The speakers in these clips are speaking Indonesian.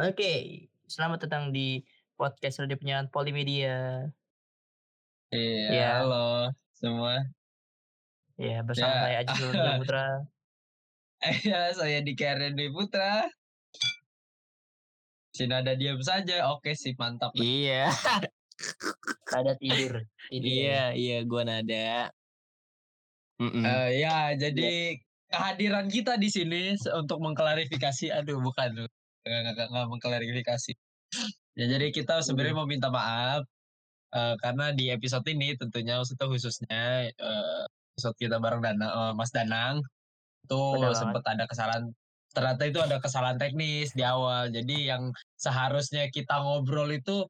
Oke, selamat datang di podcast Radio Penyiaran Polimedia. Iya, Iya. halo semua. Iya, bersama Ya. saya Aji Nurul Putra. Iya, saya Diki Arya Putra. Si nada diam saja. Oke sip, mantap. Iya. Nada tidur. Iya, iya gua nada. Mhm. Eh, ya, jadi kehadiran kita di sini untuk mengklarifikasi aduh bukan, nggak nggak nggak mengklarifikasi. Ya jadi kita sebenarnya Mhm. mau minta maaf, eee, karena di episode ini tentunya maksudnya khususnya, eee, episode kita bareng Dana eee, Mas Danang, itu sempet ada kesalahan ternyata itu ada kesalahan teknis di awal. Jadi yang seharusnya kita ngobrol itu,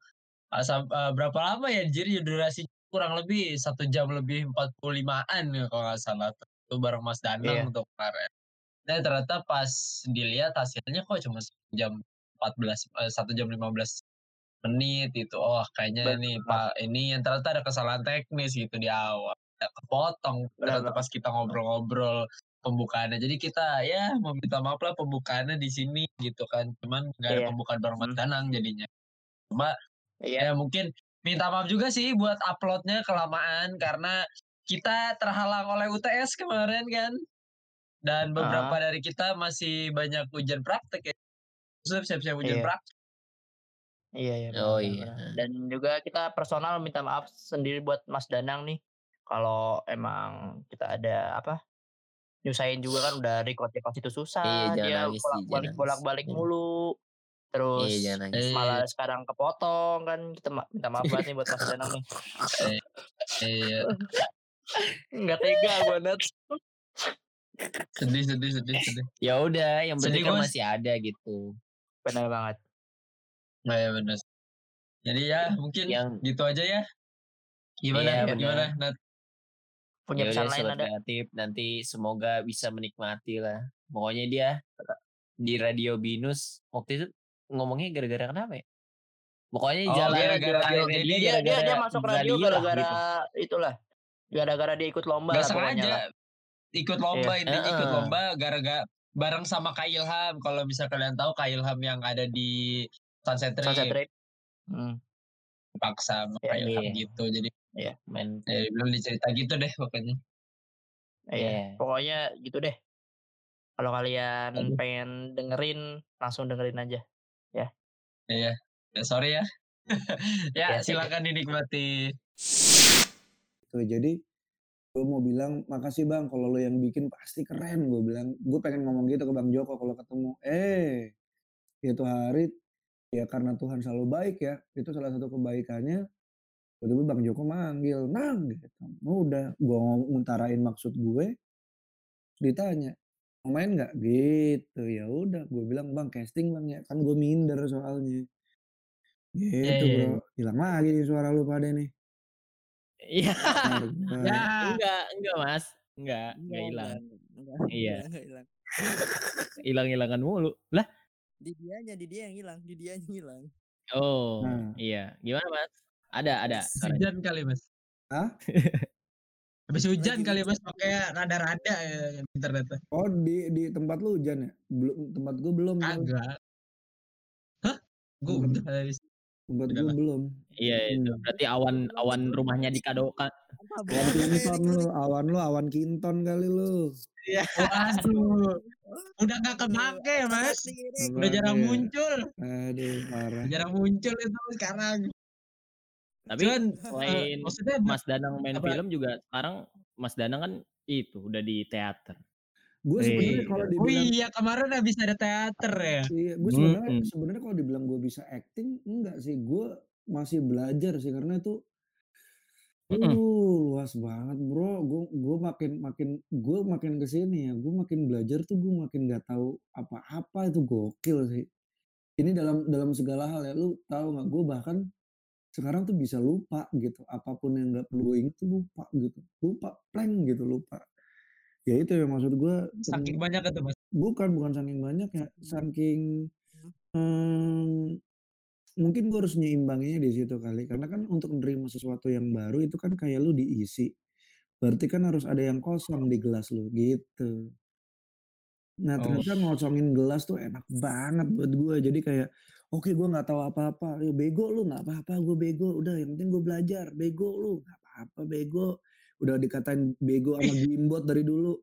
sam eee, berapa lama ya anjir ya durasi kurang lebih 1 jam lebih 45-an ya kalau nggak salah itu bareng Mas. Danang tuh kemarin. Eh, ternyata pas dilihat hasilnya kok cuma 1 jam 14 eee, 1 jam 15 menit gitu. Oh kayaknya Bener nih. Pak ini yang ternyata ada kesalahan teknis gitu di awal. Ya kepotong ternyata pas kita ngobrol-ngobrol pembukaannya. Jadi kita ya mau minta maaf lah pembukaannya di sini gitu kan. Cuman nggak ada Iya. pembukaan bareng Mas Mhm. Danang jadinya. Cuma Iya. ya mungkin minta maaf juga sih buat upload-nya kelamaan karena kita terhalang oleh UTS kemarin kan. Dan beberapa Heeh. dari kita masih banyak ujian praktek ya. Maksudnya siap-siap ujian Iya. praktek. Iya iya, bener Oh iya. Dan juga kita personal minta maaf sendiri buat Mas Danang nih, kalau emang kita ada apa, nyusahin juga kan udah record-record itu Iya, susah, jangan dia nangis jangan bolak-balik nangis. bolak-balik Iya. mulu. Iya, Terus jangan nangis. malah Iya. sekarang kepotong kan, kita ma minta maaf banget nih buat Mas Danang nih. Eh, iya. Nggak tega gua Nats. Sedih sedih sedih sedih. Ya udah, yang penting kan masih ada gitu. Bener banget. Nah, ya bener. Jadi ya mungkin Yang gitu aja ya. Gimana Iya, ya gimana. Nat? Punya Ya pesan lain ada? kreatif, nanti semoga bisa menikmati lah. Pokoknya dia di Radio Binus waktu itu ngomongnya gara-gara kenapa ya? Pokoknya Oh, jalan Dia gara-gara radio dia dia dia gara-gara dia masuk radio gara-gara gitu. itulah, gara-gara dia ikut lomba Nggak lah pokoknya sengaja lah. Ikut lomba intinya ikut Heeh. lomba gara-gara bareng sama Kak Ilham. Kalau misal kalian tahu Kak Ilham yang ada di Sunset Sunset Trip. Trip. Mhm. Dipaksa sama Iya. Kak Ilham Iya. gitu. Jadi Iya. Main ya belum dicerita gitu deh pokoknya. Iya, Iya. pokoknya gitu deh. Kalau kalian Aduh. pengen dengerin, langsung dengerin aja, ya. Iya. Ya sorry ya. ya Iya, you. silakan dinikmati. Tuh, jadi gue mau bilang, "Makasih Bang, kalau lo yang bikin pasti keren," gue bilang. Gue pengen ngomong gitu ke Bang Joko kalau ketemu. Eh, itu hari ya karena Tuhan selalu baik ya, itu salah satu kebaikannya, tiba-tiba Bang Joko manggil, "Nang," gitu. Udah, gue ngutarain maksud gue, ditanya, "Mau main nggak?" Gitu. Ya udah, gue bilang, "Bang, casting Bang ya." Kan gue minder soalnya. Iya Gitu, iya Bro. iya. Hilang lagi nih suara lu pada nih. Iya. Ya. Enggak, enggak Mas. Enggak, enggak Enggak hilang. enggak enggak Iya. enggak enggak hilang. Hilang-hilangan mulu. Lah? Di dianya, di dia yang hilang, di dianya hilang. Oh, Nah. iya. Gimana Mas? Ada ada hujan kali Mas. Hah? Habis hujan Lagi kali. Mas pakai rada-rada ya internetnya. Oh, di di tempat lu hujan ya? Belum tempat gue belum. Kagak. Hah? Tempat udah dari udah gue belum. Iya itu. Mhm. Berarti awan awan rumahnya dikadokan. Apa Awan? Kinton lu, awan lu awan Kinton kali lu. Iya. Waduh. Udah gak Aduh, kepake Mas. Udah jarang muncul. Aduh, parah. Jarang muncul itu sekarang. Tapi Cuman eh, selain maksudnya Mas Danang main apa? film juga sekarang Mas Danang kan itu udah di teater. Gue sebenarnya Wih. kalau Oh dibilang iya kemarin habis ada teater ya. iya, gue sebenarnya Mhm. sebenarnya kalau dibilang gue bisa acting enggak sih. Gue masih belajar sih karena itu. Aduh, luas banget bro. Gue gue makin makin gue makin ke sini ya. Gue makin belajar tuh gue makin nggak tahu apa-apa itu gokil sih. Ini dalam dalam segala hal ya. Lu tahu nggak? Gue bahkan sekarang tuh bisa lupa gitu. Apa pun yang nggak perlu gue inget tuh lupa gitu. Lupa, plank gitu lupa. Ya itu ya maksud gue. Saking banyak itu Mas. Bukan bukan saking banyak ya. Saking hmm, mungkin gue harus nyeimbanginnya di situ kali. Karena kan untuk menerima sesuatu yang baru itu kan kayak lu diisi. Berarti kan harus ada yang kosong di gelas lu gitu. Nah Oh. ternyata ngosongin gelas tuh enak banget buat gue. Jadi kayak, oke gue nggak tahu apa-apa. Ya bego lu nggak apa-apa, gue bego. Udah yang penting gue belajar. Bego lu nggak apa-apa bego. Udah dikatain bego sama gimbot dari dulu.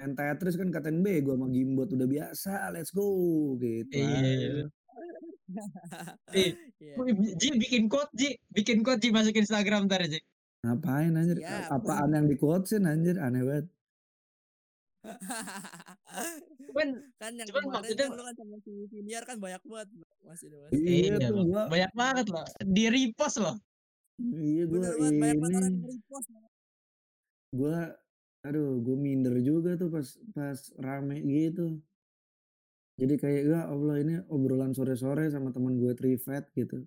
Main Tetris kan katain bego sama gimbot udah biasa. Let's go gitu. Iya. Ih, Iya. Ji bikin quote Ji, bikin quote Ji masukin Instagram ntar Ji. Ngapain anjir? Siap. Apaan yang di quotesin anjir? Aneh banget. Cuman kan yang cuman kemarin maksudnya kan lu kan sama si Viniar kan banyak banget Mas itu Mas. Iya iya tuh loh, gua. banyak banget loh. Di repost loh. Iya gue orang ini. Gue, aduh gue minder juga tuh pas pas rame gitu. Jadi kayak ya Allah ini obrolan sore-sore sama teman gue Trivet gitu.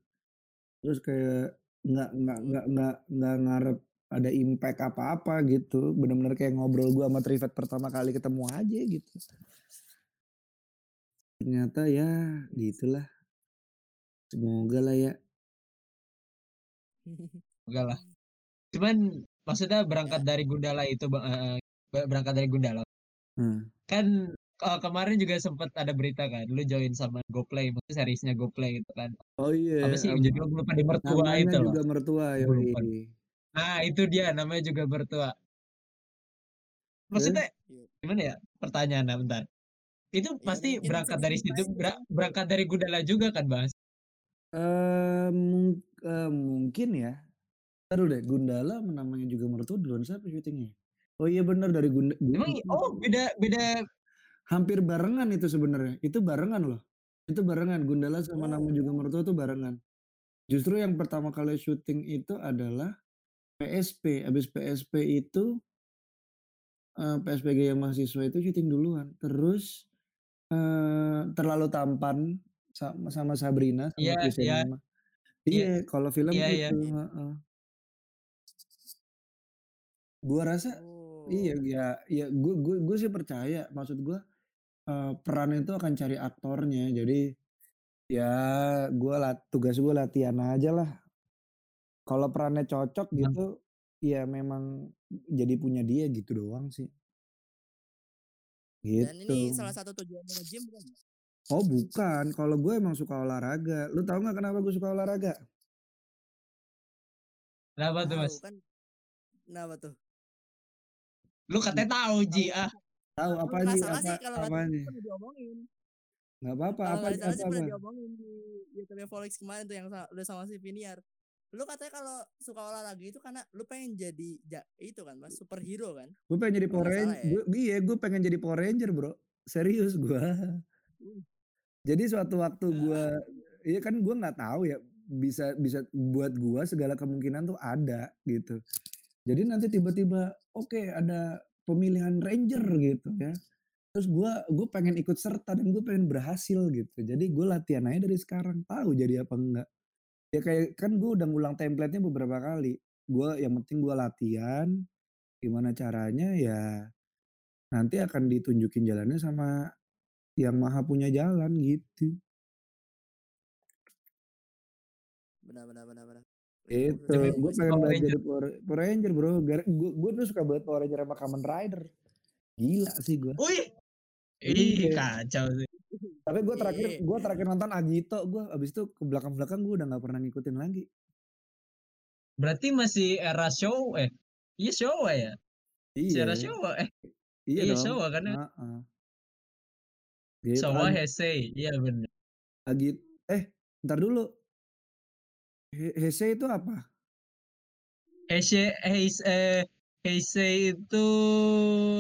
Terus kayak nggak nggak nggak nggak nggak ngarep ada impact apa-apa gitu. Bener-bener kayak ngobrol gue sama Trivet pertama kali ketemu aja gitu. Ternyata ya gitulah. Semoga lah ya. Enggak lah. Cuman maksudnya berangkat Ya. dari Gundala itu eh, berangkat dari Gundala. Hmm. Kan eh, kemarin juga sempat ada berita kan, lu join sama GoPlay, maksudnya seriesnya GoPlay gitu kan. Oh iya. Apa sih judul gue lupa di mertua namanya itu loh. juga mertua ya. Lupa. Nah itu dia namanya juga mertua. Maksudnya Iya. gimana ya? Pertanyaan bentar. Itu Ya, pasti mungkin berangkat dari situ berangkat dari Gundala juga kan, Bang? Mung- eh, mungkin ya. Taruh deh, Gundala namanya juga mertua duluan siapa syutingnya? Oh iya benar dari Gunda, Gu- Emang oh beda beda hampir barengan itu sebenarnya. Itu barengan loh. Itu barengan Gundala sama nama Oh. juga mertua tuh barengan. Justru yang pertama kali syuting itu adalah PSP. Habis PSP itu eh, PSP Gaya Mahasiswa itu syuting duluan. Terus eh, terlalu tampan sama, sama Sabrina sama Iya, Chris iya. Enema. Iya, kalau film Iya, iya. itu, heeh. Gua rasa Oh. iya ya ya gue gue gue sih percaya maksud gue eh, peran itu akan cari aktornya jadi ya gue lat tugas gue latihan aja lah kalau perannya cocok gitu ya memang jadi punya dia gitu doang sih Dan gitu ini salah satu tujuan nge-gym bukan? Oh bukan kalau gue emang suka olahraga lu tahu nggak kenapa gue suka olahraga Kenapa tuh, Mas? Kan. Kenapa tuh? Lu katanya tahu, Ji. Ah, tahu Kalau apa salah apa sih kalau apa nih diomongin. nggak apa apa Kalau apa apa sih pernah apa diomongin di YouTube Volix kemarin tuh yang udah sama si Viniar. Lu katanya kalau suka olahraga itu karena lu pengen jadi ja- itu kan mas superhero kan? gue pengen jadi Power Ranger ya. gue iya gue pengen jadi Power Ranger bro serius gue Uh. Jadi suatu waktu gue iya kan gue nggak tahu ya bisa bisa buat gue segala kemungkinan tuh ada gitu. Jadi nanti tiba-tiba oke ada pemilihan Ranger gitu ya. Terus gue gue pengen ikut serta dan gue pengen berhasil gitu. Jadi gue latihan aja dari sekarang tahu jadi apa enggak. Ya kayak kan gue udah ngulang template-nya beberapa kali. Gue yang penting gue latihan gimana caranya ya nanti akan ditunjukin jalannya sama yang maha punya jalan gitu Benar benar benar benar. itu gue pengen banget Ranger. jadi Power, Power Ranger bro gue gue tuh suka banget Power Ranger sama Kamen Rider gila sih gue Wih. Ih, kacau sih. tapi gue terakhir Iya. gue terakhir nonton Agito gue abis itu ke belakang belakang gue udah nggak pernah ngikutin lagi Berarti masih era show eh. Iya show ya. Si iya era show eh. iya Iya, dong Showa kan ya? Gitu Show Ag- Heisei. Iya bener. Agit eh ntar dulu He- Heisei itu apa Heisei Heis- eh Heisei itu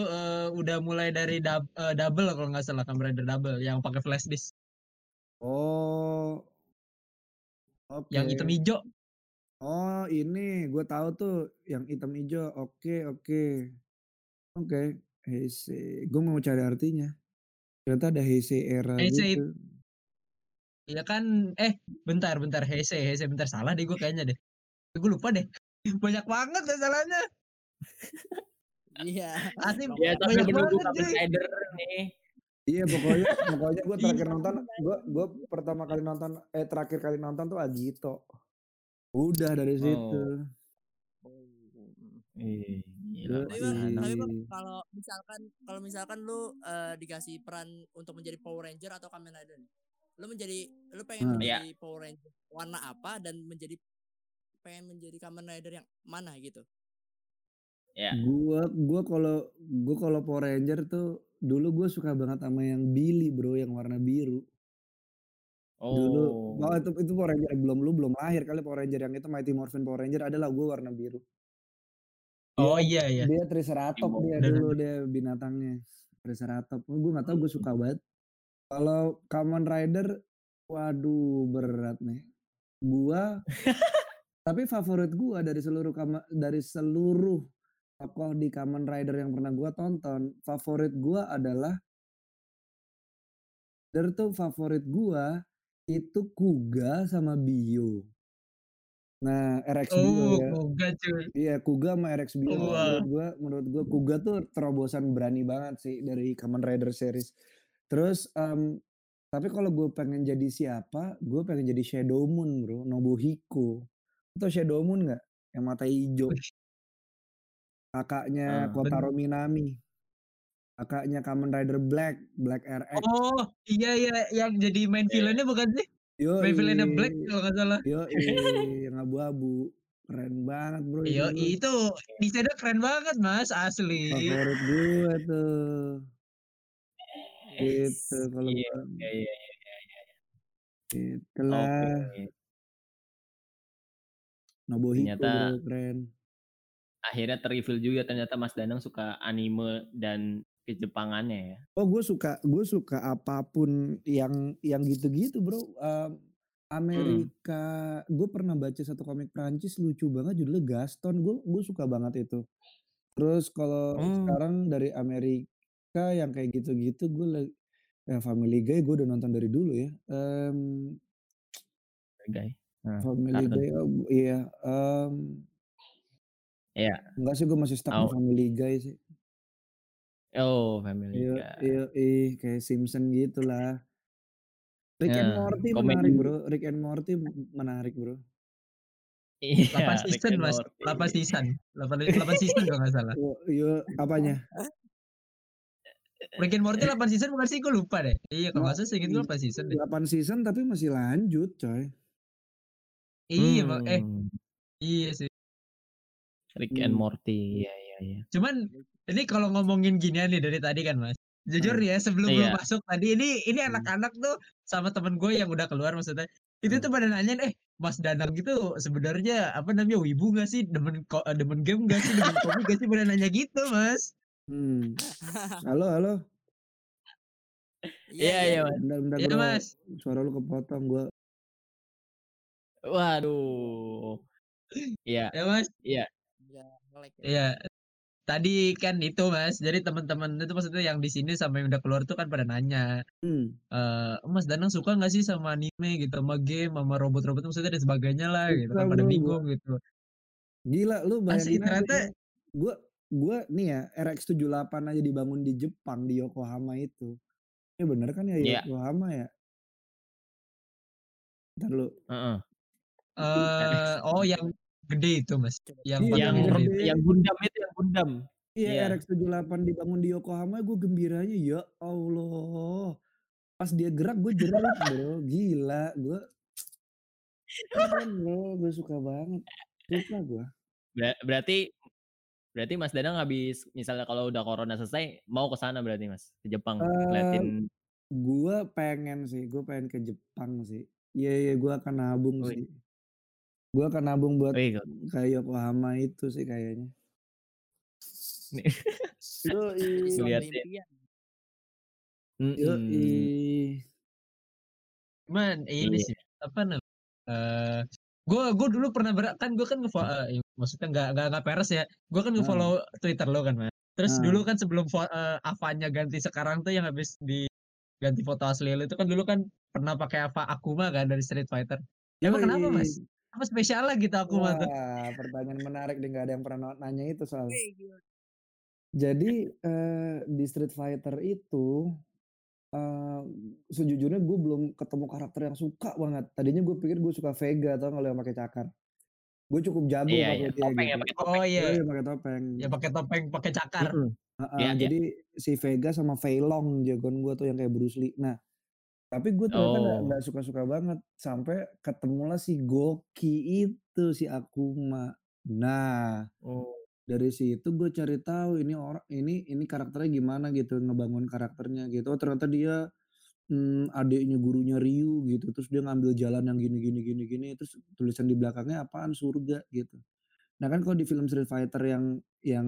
eh, udah mulai dari dub- eh, double kalau nggak salah Kamen Rider double yang pakai flash disk, oh oke yang hitam hijau. Oh ini gue tahu tuh yang hitam hijau. Oke oke oke. Heisei. Gue mau cari artinya. Ternyata ada Heisei era Heisei gitu. Ya kan, eh bentar bentar Heisei Heisei bentar salah deh gue kayaknya deh. Gue lupa deh. Banyak banget deh salahnya. Iya. Asli Ya tapi menunggu banget Kamen cuy. Rider nih. Iya pokoknya pokoknya gue terakhir Iya. nonton gue gue pertama kali nonton eh terakhir kali nonton tuh Agito. Udah dari situ. Oh. Ih, gila Tapi bang, bang kalau misalkan kalau misalkan lu eh, dikasih peran untuk menjadi Power Ranger atau Kamen Rider, nih, lu menjadi lu pengen Nah. Iya. menjadi Power Ranger warna apa dan menjadi pengen menjadi Kamen Rider yang mana gitu? Ya. Gua gua kalau gua kalau Power Ranger tuh dulu gue suka banget sama yang Billy bro yang warna biru. Dulu, oh Oh. itu itu Power Ranger belum lu belum lahir kali Power Ranger yang itu Mighty Morphin Power Ranger adalah gue warna biru. Oh iya iya. dia Triceratops dia dulu dia binatangnya. Triceratops. Gue nggak tahu gue Hmm. suka banget. Kalau Kamen Rider, waduh berat nih. Gua tapi favorit gua dari seluruh kama, dari seluruh tokoh di Kamen Rider yang pernah gua tonton, favorit gua adalah Rider tuh favorit gua itu Kuga sama Bio. Nah, RX Oh, ya. Kuga cuy. Iya, Kuga sama RX Bio Wah. menurut gua menurut gua Kuga tuh terobosan berani banget sih dari Kamen Rider series. Terus em, tapi kalau gue pengen jadi siapa, gue pengen jadi Shadow Moon bro, Nobuhiko. Lu tau Shadow Moon nggak? Yang mata hijau. Kakaknya Ah. Kotaro Minami. Kakaknya Kamen Rider Black, Black RX. Oh iya iya yang jadi main villainnya bukan sih? Main villainnya Black Yoi, kalau nggak salah. yoi, yang abu-abu. Keren banget bro itu. Yo itu desainnya keren banget mas asli. Favorit gue tuh. Gitu kalau Iya, gua. iya, iya, iya, iya. Itulah. Oke. Nobuhiko Ternyata bro, keren. akhirnya ter-reveal juga ternyata Mas Danang suka anime dan kejepangannya ya. Oh gue suka gue suka apa pun yang yang gitu-gitu bro. Em, Amerika, gue pernah baca satu komik Prancis lucu banget judulnya Gaston. Gue gue suka banget itu. Terus kalau Oh. sekarang dari Amerika yang kayak gitu-gitu gue lagi ya Family Guy gue udah nonton dari dulu ya. Em, Guy. Nah, Family. Guy oh, iya. em, Iya. enggak sih gue masih stuck Tahu. Family Guy sih. Oh, Family Iya, Guy. iya, ih, kayak Simpson gitu lah. Rick and Nah, Morty komedi. menarik bro, Rick and Morty menarik bro. Iya, 8 Rick season and mas. 8 season, 8, 8 season kalau nggak salah. Yo, yo apanya? Rick and Morty 8 season bukan sih? Gue lupa deh. Iya kalau nggak salah gue 8 season deh. 8 season tapi masih lanjut coy. Iya eh Hmm, iya sih. Rick and Hmm. Morty. Iya, iya, iya. Cuman ini kalau ngomongin ginian nih dari tadi kan mas. Jujur Hmm. ya sebelum lu Iya. masuk tadi ini ini Hmm. anak-anak tuh sama temen gue yang udah keluar maksudnya itu Hmm. tuh pada nanyain eh Mas Danang gitu sebenarnya apa namanya wibu gak sih demen ko- eh, demen game gak sih demen komik gak sih pada nanya gitu mas. Hmm. Halo, halo. Iya, iya, Mas. Bentar, bentar Iya bro. mas. Suara lu kepotong gua. Waduh. Iya, Ya mas. iya. Ya, nge-lag ya. Iya. Tadi kan itu mas. Jadi teman-teman itu maksudnya yang di sini sama yang udah keluar tuh kan pada nanya. Hmm. eh Mas Danang suka nggak sih sama anime gitu, sama game, sama robot-robot maksudnya dan sebagainya lah gitu kan pada bingung gitu. Gila lu Asli bayangin aja ternyata ya. Gua gua nih ya RX78 aja dibangun di Jepang di Yokohama itu. Ya bener kan ya Iya. Yokohama ya? Ntar lu. Heeh. eh oh yang gede itu mas, yang Iya, Yang gede. gede. yang Gundam itu yang Gundam. Iya Iya. RX78 dibangun di Yokohama gue gembiranya ya Allah. Pas dia gerak gue jerit bro. Gila gue. Keren bro. Gue suka banget. Suka gue. Ber- berarti berarti Mas Danang habis misalnya kalau udah corona selesai mau ke sana berarti Mas ke Jepang ngeliatin gue pengen sih. Gue pengen ke Jepang sih. Iya iya gue akan nabung Wih. sih. Gue akan nabung buat Wih, kayak Yokohama itu sih kayaknya. nih. Impian. Yoi. Mm-mm. Cuman ini Iya. sih apa namanya? Eh gue gue dulu pernah ber kan gue kan nge eh, maksudnya nggak nggak nggak peres ya. Gue kan nge-follow Twitter lo kan mas. Terus Nah. dulu kan sebelum eh, Avanya ganti sekarang tuh yang habis di ganti foto asli lo itu kan dulu kan pernah pakai Ava Akuma kan dari Street Fighter. Emang kenapa mas? Apa spesial lah gitu tuh? Wah, pertanyaan menarik nih nggak ada yang pernah nanya itu soalnya. Oke, gila. Jadi eh, di Street Fighter itu eh, sejujurnya gue belum ketemu karakter yang suka banget. Tadinya gue pikir gue suka Vega atau kalau yang pakai cakar. Gue cukup jago Iya, pakai iya. dia Topeng ya, gitu. pakai Oh topeng. iya. Yoi, pakai topeng. Ya pakai topeng, pakai cakar. Heeh, Iya, iya. jadi si Vega sama Fei Long jagoan gue tuh yang kayak Bruce Lee. Nah, tapi gue ternyata nggak Oh. nggak suka-suka banget sampai ketemulah si Goki itu si Akuma. Nah, Oh. dari situ gue cari tahu ini orang ini ini karakternya gimana gitu ngebangun karakternya gitu. Oh ternyata dia mmm, adiknya gurunya Ryu gitu. Terus dia ngambil jalan yang gini gini gini gini. Terus tulisan di belakangnya apaan surga gitu. Nah kan kalau di film Street Fighter yang yang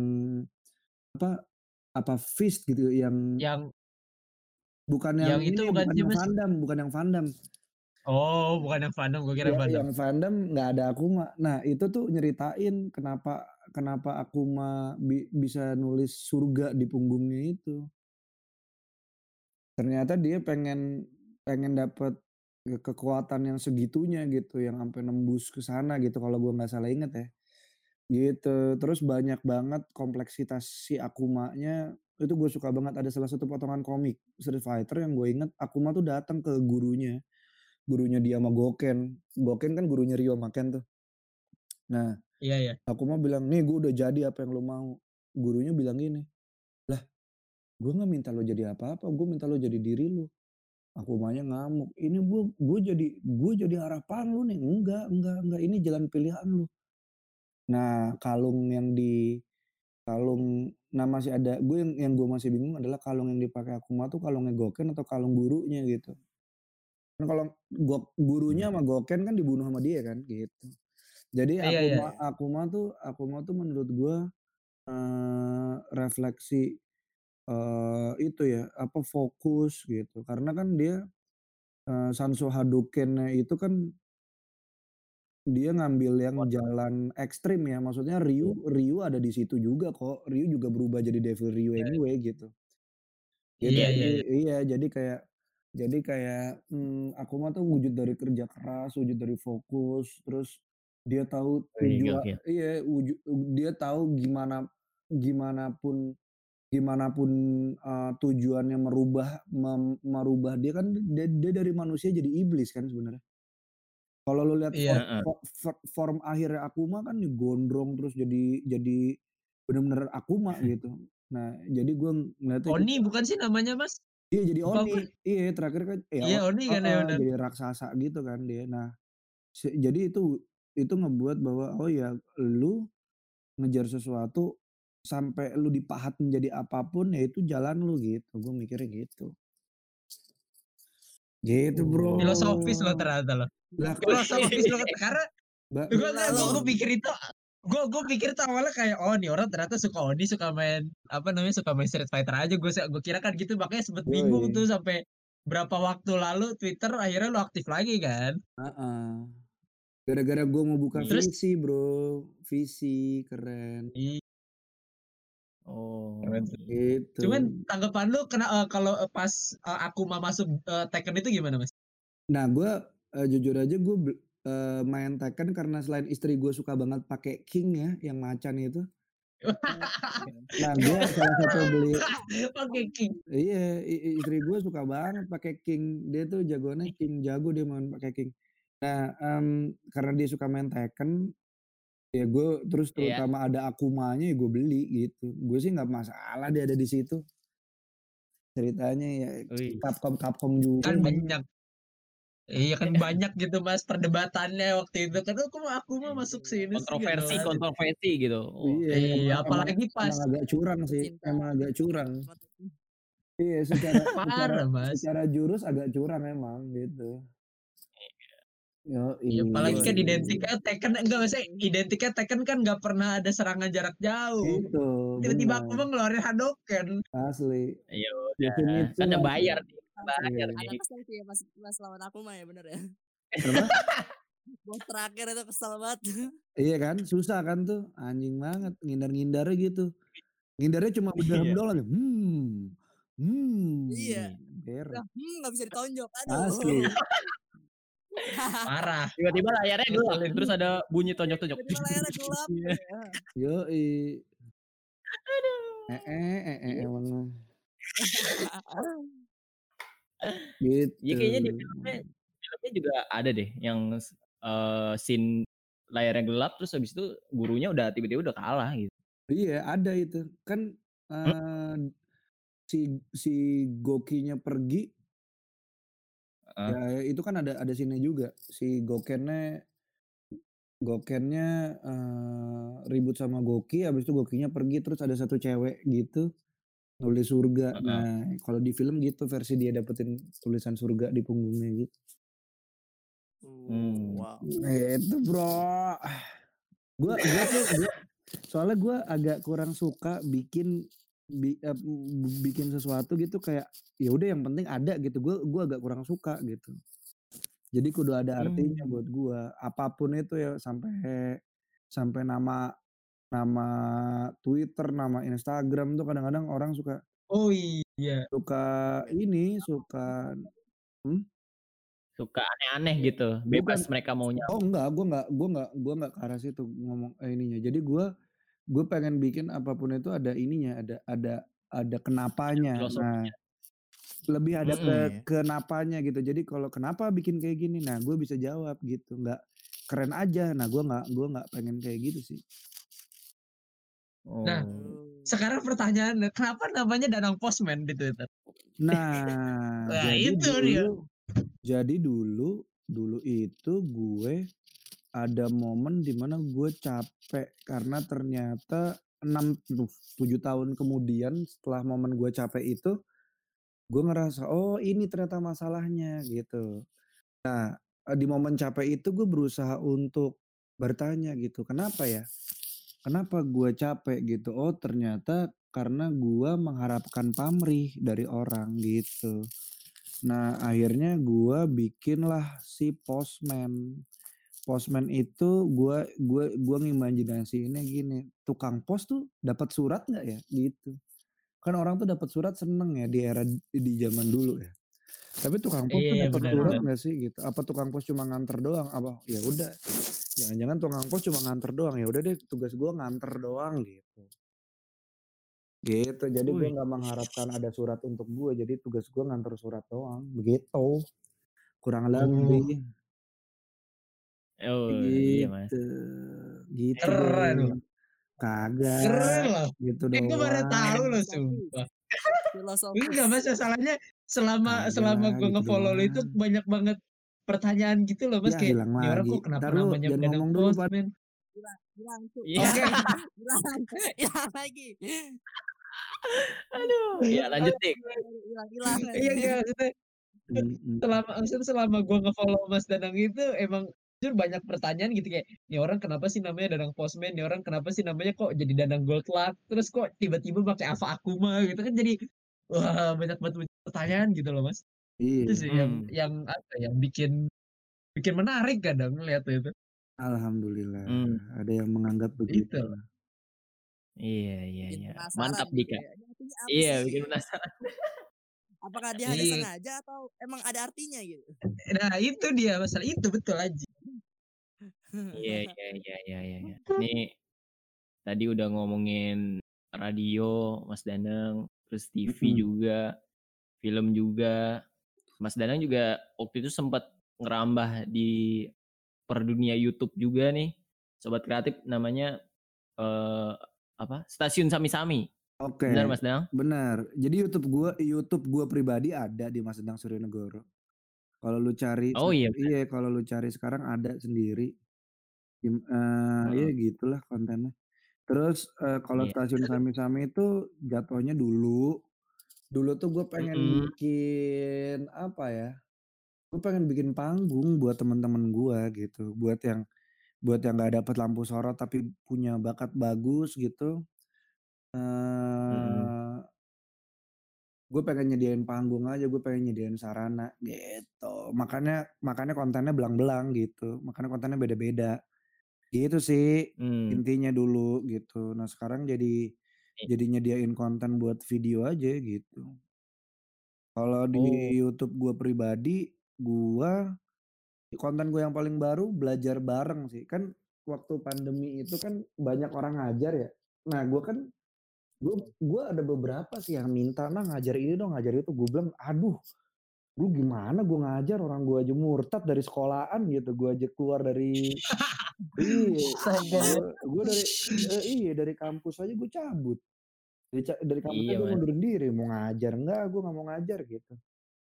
apa apa Fist gitu yang Yang bukan yang yang itu bukan bukan yang? Van Damme, bukan yang Van Damme. Oh, bukan yang Van Damme, gue kira Ya, Van Damme. yang Van Damme nggak ada Akuma. Nah, itu tuh nyeritain kenapa kenapa Akuma bi bisa nulis surga di punggungnya itu. Ternyata dia pengen pengen dapet ke kekuatan yang segitunya gitu, yang sampai nembus ke sana gitu kalau gua nggak salah inget ya. Gitu, terus banyak banget kompleksitas si Akumanya, itu gue suka banget. Ada salah satu potongan komik Street Fighter yang gue inget Akuma tuh datang ke gurunya, gurunya dia sama Goken. Goken kan gurunya Ryo sama Ken tuh. Nah, Iya, iya. Akuma bilang, "Nih gue udah jadi apa yang lo mau." Gurunya bilang gini, "Lah, gue nggak minta lo jadi apa-apa, gue minta lo jadi diri lo." Akumanya ngamuk, "Ini gue gue jadi gue jadi harapan lo nih." "Enggak enggak enggak, ini jalan pilihan lo." Nah, kalung yang di kalung nah masih ada gue yang yang gue masih bingung adalah kalung yang dipakai Akuma tuh kalungnya Goken atau kalung gurunya gitu. Kan kalau gok gurunya sama Goken kan dibunuh sama dia kan, gitu. Jadi Iya, iya, Akuma iya. Akuma tuh Akuma tuh menurut gue, eee, refleksi, eee, itu ya, apa, fokus gitu. Karena kan dia, eee, Sanso Hadouken-nya itu kan dia ngambil yang jalan ekstrim ya, maksudnya Ryu Ryu ada di situ juga kok. Ryu juga berubah jadi Devil Ryu Iya. anyway gitu. Iya, Jadi iya, iya. iya, jadi kayak jadi kayak, mmm, Akuma tuh wujud dari kerja keras, wujud dari fokus, terus dia tahu Wih, tujua gokil. iya, wuju dia tahu gimana gimana pun gimana pun, eee, tujuannya merubah mem merubah dia kan dia dia dari manusia jadi iblis kan sebenarnya. Kalau lu lihat Iya. for Heeh. fo for form akhirnya Akuma kan gondrong terus jadi jadi bener-bener Akuma gitu. Nah, jadi gue ngeliatnya gitu. Oni bukan sih namanya, Mas? Iya jadi Oni, gue. iya terakhir kan ya Iya, Oni kan ya, jadi raksasa gitu kan dia. Nah, se jadi itu itu ngebuat bahwa, oh ya lu ngejar sesuatu sampai lu dipahat menjadi apa pun ya itu jalan lu gitu, gue mikirnya gitu. Gitu, Bro. Filosofis loh ternyata loh. Lah kok Filosofis banget karena gue gue lo. gue pikir itu gue gue pikir tuh awalnya kayak oh nih orang ternyata suka Oni suka main apa namanya suka main Street Fighter aja gue gue kira kan gitu makanya sempet bingung tuh sampai berapa waktu lalu Twitter akhirnya lu aktif lagi kan Heeh. Gara-gara gue mau buka Terus- visi, Bro. Visi, keren. Oh. keren. Gitu. cuman tanggapan lu kena eh, kalau eh, pas eh, aku mau masuk eh, Tekken itu gimana mas? Nah, gue eh, jujur aja gue eh, main Tekken karena selain istri gue suka banget pakai King ya, yang macan itu. Nah, gue salah satu beli Oke King. iya istri gue suka banget pakai King. Dia tuh jagoannya King, jago dia main pakai King. Nah, em, karena dia suka main Tekken, ya gue terus Iya. terutama ada Akumanya ya gue beli gitu. Gue sih nggak masalah dia ada di situ. Ceritanya ya. Capcom Capcom juga. Kan. banyak. Iya kan banyak gitu mas perdebatannya waktu itu kan aku mau aku mau masuk sini sih, Kontroversi, gitu. kontroversi gitu. Oh. Iya, Iya, emang, apalagi emang, pas emang agak curang sih, Cinta. emang agak curang. Iya, secara secara parah mas. secara jurus agak curang emang gitu. Yo, Iya, apalagi kan iya. identiknya Tekken enggak maksudnya identiknya Tekken kan nggak pernah ada serangan jarak jauh. Itu, Tiba-tiba aku mau ngeluarin Hadouken. asli. Iya Di sini udah. tuh Kan udah bayar nih. Bayar Iya. kesel sih ya pas, pas lawan aku mah ya bener ya. Bos terakhir itu kesel banget. Iya kan, susah kan tuh, anjing banget ngindar-ngindarnya gitu. Ngindarnya cuma berderem Iya. doang. Hmm. Hmm. Iya. Udah, hmm nggak bisa ditonjok. Aduh. Asli. Parah. Tiba-tiba layarnya gelap, terus ada bunyi tonjok-tonjok. Jadi layarnya gelap. Iya. ya. Yoi. Eh, eh, eh, eh, emang. Gitu. Iya kayaknya di filmnya filmnya juga ada deh yang eh scene layarnya gelap terus habis itu gurunya udah tiba-tiba udah kalah gitu. Iya ada itu. Kan, eee, si si Gokinya pergi Heeh. ya itu kan ada ada scene-nya juga. Si Gokennya Gokennya, eee, ribut sama Goki, habis itu Gokinya pergi, terus ada satu cewek gitu, nulis surga. Heeh. Nah, kalau di film gitu versi dia dapetin tulisan surga di punggungnya gitu. Mmm. wow. Gitu, Bro. Gua gua tuh gua soalnya gua agak kurang suka bikin bi ep bikin sesuatu gitu kayak, ya udah yang penting ada gitu, gua gua agak kurang suka gitu. Jadi kudu ada artinya Mmm. buat gua, apa pun itu ya sampai sampai nama nama Twitter, nama Instagram tuh kadang-kadang orang suka Oh, iya. suka ini, suka hmm? Suka aneh-aneh gitu, Bukan. bebas mereka maunya Oh enggak, gua enggak gua enggak gua enggak ke arah situ ngomong eee, ininya. Jadi gua gua pengen bikin apa pun itu ada ininya, ada ada ada kenapanya. Nah, lebih ada ke Mhm. kenapanya gitu. Jadi kalau kenapa bikin kayak gini, nah gua bisa jawab gitu, nggak keren aja. Nah gua nggak gua nggak pengen kayak gitu sih. Nah, Oh. Sekarang pertanyaannya, kenapa namanya Danang Postman di Twitter? Nah, Nah, jadi itu dia. dulu jadi dulu dulu itu gue ada momen di mana gue capek karena ternyata 6 duh 7 tahun kemudian setelah momen gue capek itu, gue ngerasa, "Oh ini ternyata masalahnya," gitu. Nah, di momen capek itu gue berusaha untuk bertanya gitu, "Kenapa ya? Kenapa gue capek?" Gitu. Oh ternyata karena gue mengharapkan pamrih dari orang gitu. Nah akhirnya gue bikinlah si Postman. Postman itu gue gue gue ngimajinasiinnya gini, tukang pos tuh dapat surat nggak ya? Gitu. Kan orang tuh dapat surat seneng ya di era di zaman dulu ya. Tapi tukang pos tuh Iya, dapat surat benar. nggak sih gitu? Apa tukang pos cuma nganter doang? Apa ya udah, jangan-jangan tukang pos cuma nganter doang, ya udah deh tugas gue nganter doang gitu. Gitu, jadi gue nggak mengharapkan ada surat untuk gue, jadi tugas gue nganter surat doang, begitu. Kurang lebih. Oh, iya Mas. Gitu. Gitu Keren. Kagak, Keren loh. gitu Eh, gue baru tahu loh sumpah. Filosofis. Enggak Mas, masalahnya selama selama gue gitu nge-follow lu itu banyak banget pertanyaan gitu loh Mas, Ya kayak, "Ini orang lagi. kok kenapa Entar lu namanya Danang ngomong dulu, Pat. Postman?" Hilang hilang tuh. Iya. Oke. Hilang hilang lagi. Aduh, iya lanjut hilang. Iya Mhm. selama maksudnya selama gue nge-follow Mas Danang itu emang jujur banyak pertanyaan gitu kayak, "Nih orang kenapa sih namanya Danang Postman? Nih orang kenapa sih namanya kok jadi Danang Gold Luck? Terus kok tiba-tiba pakai Ava Akuma?" Gitu kan jadi wah banyak banget pertanyaan gitu loh Mas. Itu Iya. sih yang Mmm. yang apa ya, yang bikin bikin menarik kadang ngeliatnya itu. Alhamdulillah, Mmm. ada yang menganggap Itu. begitu. Iya iya iya. penasaran Mantap gitu Dika. ya. Ini Iya, bikin penasaran. Apakah dia hanya Iya. sengaja atau emang ada artinya gitu? Nah itu dia masalah itu betul aja. Iya iya iya iya iya iya. Nih tadi udah ngomongin radio, Mas Danang, terus TV Mhm. juga, film juga. Mas Danang juga waktu itu sempat ngerambah di per dunia YouTube juga nih. Sobat kreatif namanya eee, apa, Stasiun Sami-Sami. Oke, Benar Mas Danang? benar. Jadi YouTube gua YouTube gua pribadi ada di Mas Danang Suryanegoro. Kalau lu cari Oh iya iya, kalau lu cari sekarang ada sendiri. Im eee, ya Heeh. gitulah kontennya. Terus, eee, kalau Iya. Stasiun Sami-Sami itu jatuhnya dulu, dulu tuh gue pengen Mhm. bikin apa ya, gue pengen bikin panggung buat temen-temen gua gitu, buat yang buat yang nggak dapet lampu sorot tapi punya bakat bagus gitu. Mhm. Eee gue pengen nyediain panggung aja, gue pengen nyediain sarana gitu. Makanya makanya kontennya belang-belang gitu, makanya kontennya beda-beda. Gitu sih Mmm. intinya dulu gitu. Nah sekarang jadi Iya. jadi nyediain konten buat video aja gitu. Kalau di Oh. YouTube gue pribadi, gua konten gue yang paling baru belajar bareng sih. Kan waktu pandemi itu kan banyak orang ngajar ya. Nah gue kan gue gue ada beberapa sih yang minta, "Nah ngajar ini dong, ngajar itu." Gue bilang, "Aduh, gue gimana gue ngajar orang gue aja murtad dari sekolahan gitu, gue aja keluar dari Iya, gue dari eh, iya dari kampus aja gue cabut. Dari dari kampus aja Iya, gue Mas. ngundurin diri, mau ngajar, enggak gue nggak mau ngajar gitu.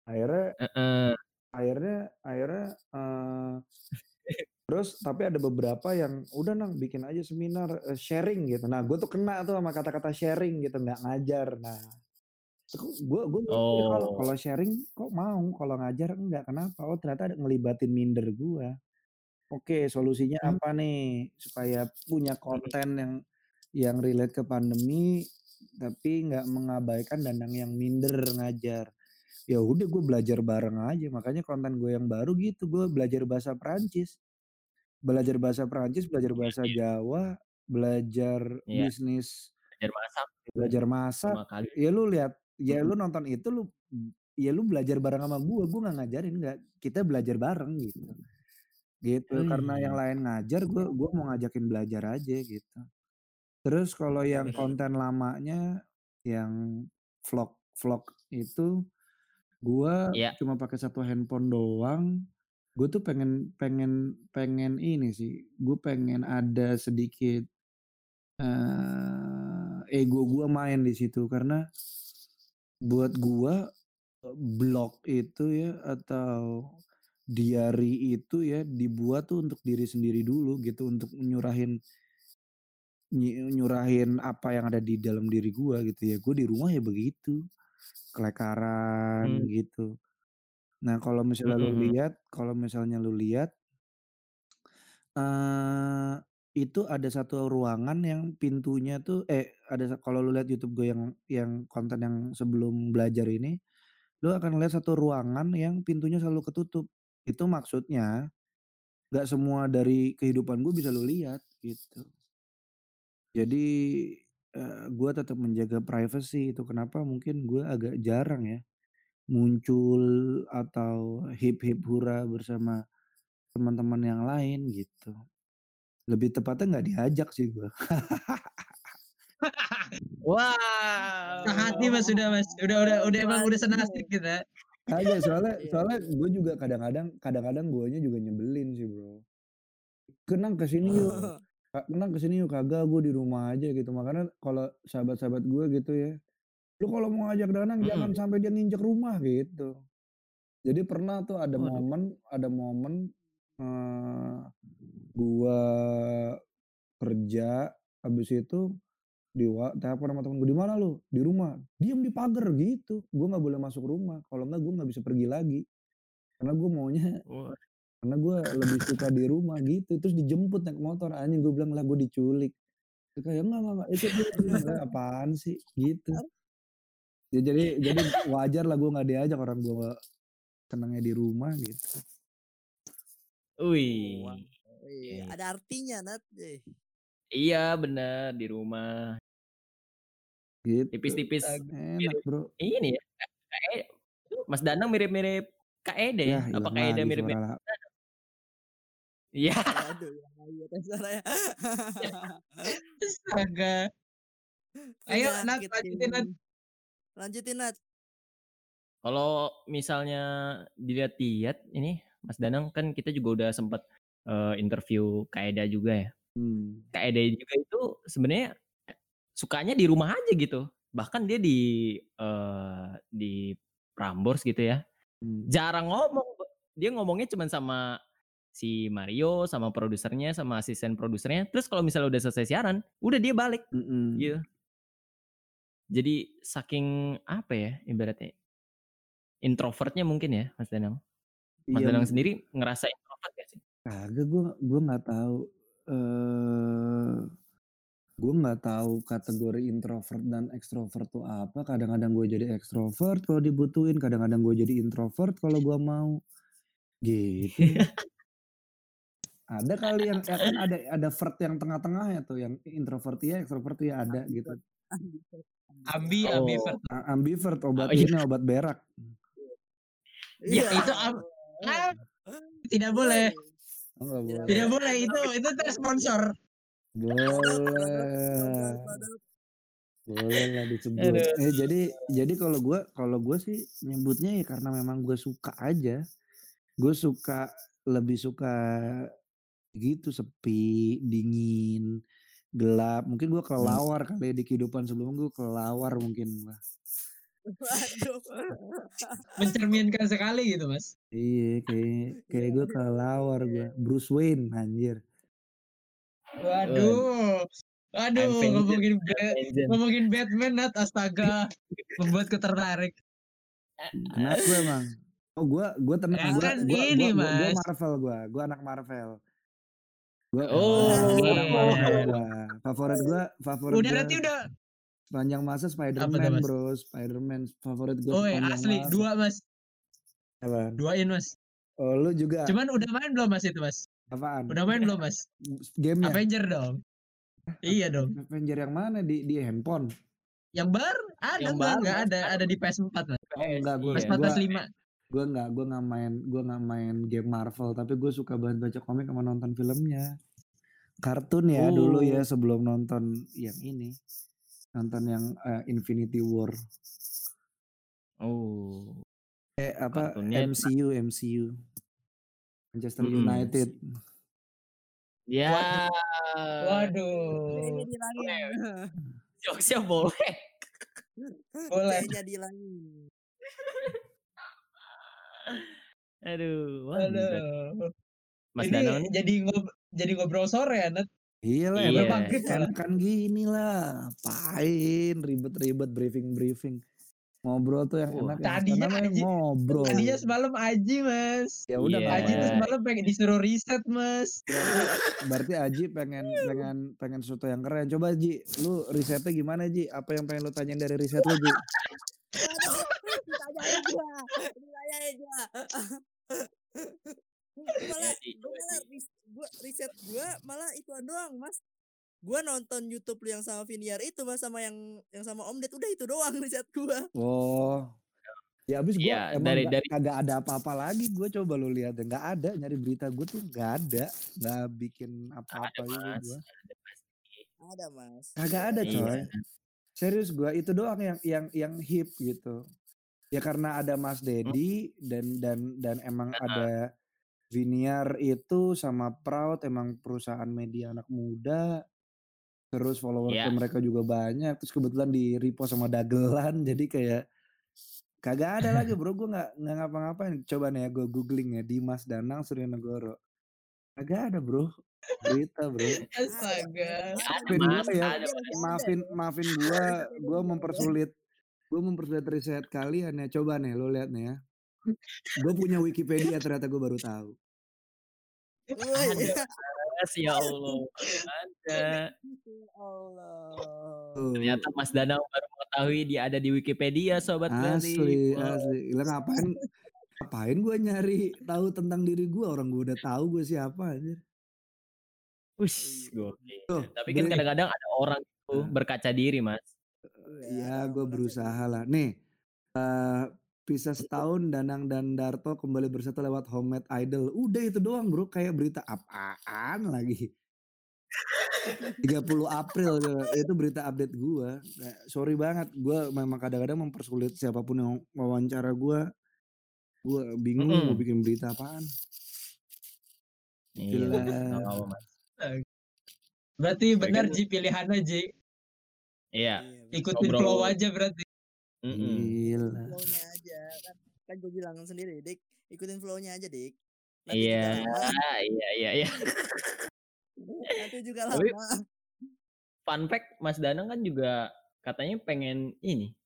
Akhirnya Heeh. akhirnya akhirnya, eee, terus tapi ada beberapa yang, "Udah Nang bikin aja seminar, eee, sharing," gitu. Nah gue tuh kena tuh sama kata-kata sharing gitu, nggak ngajar. Nah, gue gue kalau Oh. kalau sharing kok mau, kalau ngajar enggak, kenapa? Oh ternyata ada ngelibatin minder gue. Oke solusinya Mmm. apa nih, supaya punya konten yang yang relate ke pandemi, tapi nggak mengabaikan Danang yang minder ngajar. Ya udah gue belajar bareng aja, makanya konten gue yang baru gitu, gue belajar bahasa Perancis. Belajar bahasa Perancis, belajar Iya bahasa iya. Jawa, belajar Iya. bisnis Belajar masak gitu, belajar masak, 5 kali. ya lu lihat ya Mhm. lu nonton itu lu ya lu belajar bareng sama gue, gue nggak ngajarin, nggak, kita belajar bareng gitu. Gitu, karena yang Wih. lain ngajar, gue gue mau ngajakin belajar aja gitu. Terus kalau yang konten lamanya, yang vlog-vlog itu, gue Iya. cuma pakai 1 handphone doang. Gue tuh pengen pengen pengen ini sih, gue pengen ada sedikit, eee, ego gue main di situ karena buat gue, eee, blog itu ya atau diary itu ya dibuat tuh untuk diri sendiri dulu gitu, untuk nyurahin nyurahin apa yang ada di dalam diri gue gitu ya. Gue di rumah ya begitu, kelekaran Mmm. gitu. Nah kalau misalnya Mhm lu lihat kalau misalnya lu lihat eee, itu ada satu ruangan yang pintunya tuh eh, ada kalau lu lihat YouTube gue yang yang konten yang sebelum belajar ini, lu akan ngelihat satu ruangan yang pintunya selalu ketutup. Itu maksudnya, nggak semua dari kehidupan gue bisa lu lihat, gitu. Jadi, eee, gue tetap menjaga privacy itu kenapa mungkin gue agak jarang ya, muncul atau hip-hip hura bersama teman-teman yang lain gitu. Lebih tepatnya nggak diajak sih gue. Sehati Mas, Wow. udah Mas, udah udah udah emang udah senasib kita. Kagak, soalnya Iya. soalnya gue juga kadang-kadang kadang-kadang guanya juga nyebelin sih, Bro. "Ke Nang ke sini yuk, Oh. Kak, Nang ke sini yuk," "Kagak, gue di rumah aja," gitu. Makanya kalau sahabat-sahabat gue gitu ya, "Lu kalau mau ngajak Danang jangan Mhm. sampai dia nginjek rumah," gitu. Jadi pernah tuh ada Waduh. momen ada momen, eee, gua kerja, habis itu diwa telepon sama temen gue, "Di mana lu?" "Di rumah." "Diem di pagar," gitu. Gue nggak boleh masuk rumah, kalau enggak gue nggak bisa pergi lagi. Karena gue maunya Wah. karena gue lebih suka di rumah gitu, terus dijemput naik motor, anjing gue bilang, "Lah gue diculik." Kayak, "Enggak enggak enggak, ikut ikut," "Lah apaan sih?" Gitu. Ya jadi jadi wajar lah gue nggak diajak, orang gue senengnya di rumah gitu. Oh, Wih. Iya, Oke. ada artinya Nat. Iya bener, di rumah. Gitu. Tipis-tipis Astaga. Enak, Bro. ini ya, Mas Danang mirip-mirip Kak Eda ya? Apa Kak mirip-mirip? Iya. Lagi tes suaranya. Astaga. Ayo Nat, lanjutin Nat. Lanjutin Nat. Kalau misalnya dilihat-lihat ini, Mas Danang kan kita juga udah sempet, eee, interview Kak Eda juga ya. Mmm. Kak Eda juga itu sebenarnya sukanya di rumah aja gitu. Bahkan dia di, eee, di Prambors gitu ya, Mmm. jarang ngomong, dia ngomongnya cuman sama si Mario, sama produsernya, sama asisten produsernya, terus kalau misalnya udah selesai siaran, udah dia balik, Mhm. gitu. Jadi saking apa ya ibaratnya, introvert-nya mungkin ya Mas Danang? Mas Iya, Danang sendiri ngerasa introvert gak sih? Kagak, gue gue nggak tahu, eee, gue nggak tahu kategori introvert dan ekstrovert tuh apa, kadang-kadang gue jadi ekstrovert kalau dibutuhin, kadang-kadang gue jadi introvert kalau gue mau. Gitu. Ada kali yang ya kan ada ada vert yang tengah-tengahnya tuh, yang introvert iya, ekstrovert iya, ada gitu. Ambivert ambivert ambivert. Ambi, Oh. ambivert. Ambivert, Oh obat iya. ini, obat berak. Ya Iya. itu am ah, tidak boleh. Oh nggak Tidak boleh. Tidak boleh, itu itu tersponsor. Boleh. Boleh lah disebut. Aduh. Eh, jadi jadi kalau gue kalau gue sih nyebutnya ya karena memang gue suka aja. Gue suka lebih suka gitu sepi, dingin, gelap. Mungkin gue Hmm. kelelawar kali ya di kehidupan sebelum gue kelelawar mungkin gua. Waduh. Mencerminkan sekali gitu, Mas. Iya, kayak kayak gue kelelawar gue. Bruce Wayne anjir. Waduh. Aduh, Avenger, ngomongin Bat- ngomongin Batman Nat astaga membuatku tertarik. Kenapa emang? Oh gua gua tenang Ya gua, kan gua, ini, gua, gua, gua Mas. Marvel gua, gua anak Marvel. Gua Oh, anak Marvel. Favorit gua, favorit Udah nanti udah. Sepanjang masa Spider-Man? Bro. Spider-Man favorit gua Oh, sepanjang asli masa. dua, Mas. Apaan? Duain, Mas. Oh, lu juga Cuman udah main belum, Mas itu, Mas? apaan? Udah main belum, Mas? Gamenya? Avenger dong. Iya dong. Avenger yang mana di di handphone? Yang baru ada Yang Mas, baru, nggak Mas. ada ada di PS4, Mas. Oh enggak gua Iya. PS4 gua, PS5. gua enggak gua nggak main gua nggak main game Marvel tapi gue suka banget baca komik sama nonton filmnya. Kartun ya dulu ya Oh. sebelum nonton yang ini. Nonton yang eh, Infinity War. Oh. Eh apa Kartunnya MCU MCU Manchester Mm-mm. United Ya. Waduh. Dilangin. Jokesnya boleh. Boleh. Kayaknya dilangin. Aduh. wah, gila. Aduh. Mas Ini Danang nih. jadi ngob jadi ngobrol sore ya, Nat. Iya lah Iya. emang enakan gini lah apain ribet-ribet briefing-briefing ngobrol tuh yang Wah. enak yang Tadinya namanya Aji- ngobrol Tadinya semalam Aji, Mas. ya udah Iya. Aji tuh semalam pengen disuruh riset, Mas. berarti Aji pengen pengen pengen sesuatu yang keren coba Ji lu risetnya gimana Ji apa yang pengen lu tanyain dari riset lu Ji ditanyain gua. Ditanyain gua. Malah malah ris- gua riset gua malah itu doang mas. Gua nonton YouTube lu yang sama Viniar itu mas sama yang yang sama Om Ded. Udah itu doang riset gua. Oh. Ya abis gue Iya, emang dari- nggak- dari- kagak ada apa-apa lagi. Gue coba lu lihat deh. Nggak ada nyari berita gue tuh nggak ada. Nggak bikin apa-apa Ada, gitu gue Ada mas. Kagak ada Iya. coy. Serius gue itu doang yang yang yang hip gitu. Ya karena ada Mas Dedi dan dan dan emang ada Viniar itu sama Proud emang perusahaan media anak muda terus followersnya Iya. mereka juga banyak terus kebetulan di repost sama Dagelan jadi kayak kagak ada lagi bro gue nggak nggak ngapa-ngapain. Coba nih ya gue googling ya Dimas Danang Surya Negoro kagak ada bro berita bro. Astaga. maafin gue ya ada, maafin maafin gue gue mempersulit gue mempersulit riset kalian ya. Coba nih lo lihat nih ya gue punya Wikipedia ternyata gue baru tahu. Woi, Mas, ya Allah. Ada. Ya Allah. Tuh, Ternyata Mas Danang baru mengetahui dia ada di Wikipedia, sobat asli asli. Lah ngapain ngapain gue nyari tahu tentang diri gue orang gue udah tahu gue siapa anjir. Wih, gokil. Tuh, Tapi kan kadang-kadang ada orang itu berkaca diri, Mas. ya gue berusaha lah. Nih eh pisah setahun Danang dan Darto kembali bersatu lewat Homemade Idol udah itu doang bro kayak berita apaan lagi 30 April itu berita update gua Nah, sorry banget gua memang kadang-kadang mempersulit siapa pun yang wawancara gua gua bingung Mm-mm. mau bikin berita apaan Iya, Gila. Berarti benar Ji pilihannya Ji. Iya. Ikutin Ngobrol. flow aja berarti. mm-mm. gila flownya aja kan gue bilang sendiri dik ikutin flownya aja dik Iya, juga lama iya, iya, iya. nanti juga lama Fun fact, Mas Danang kan juga katanya pengen ini,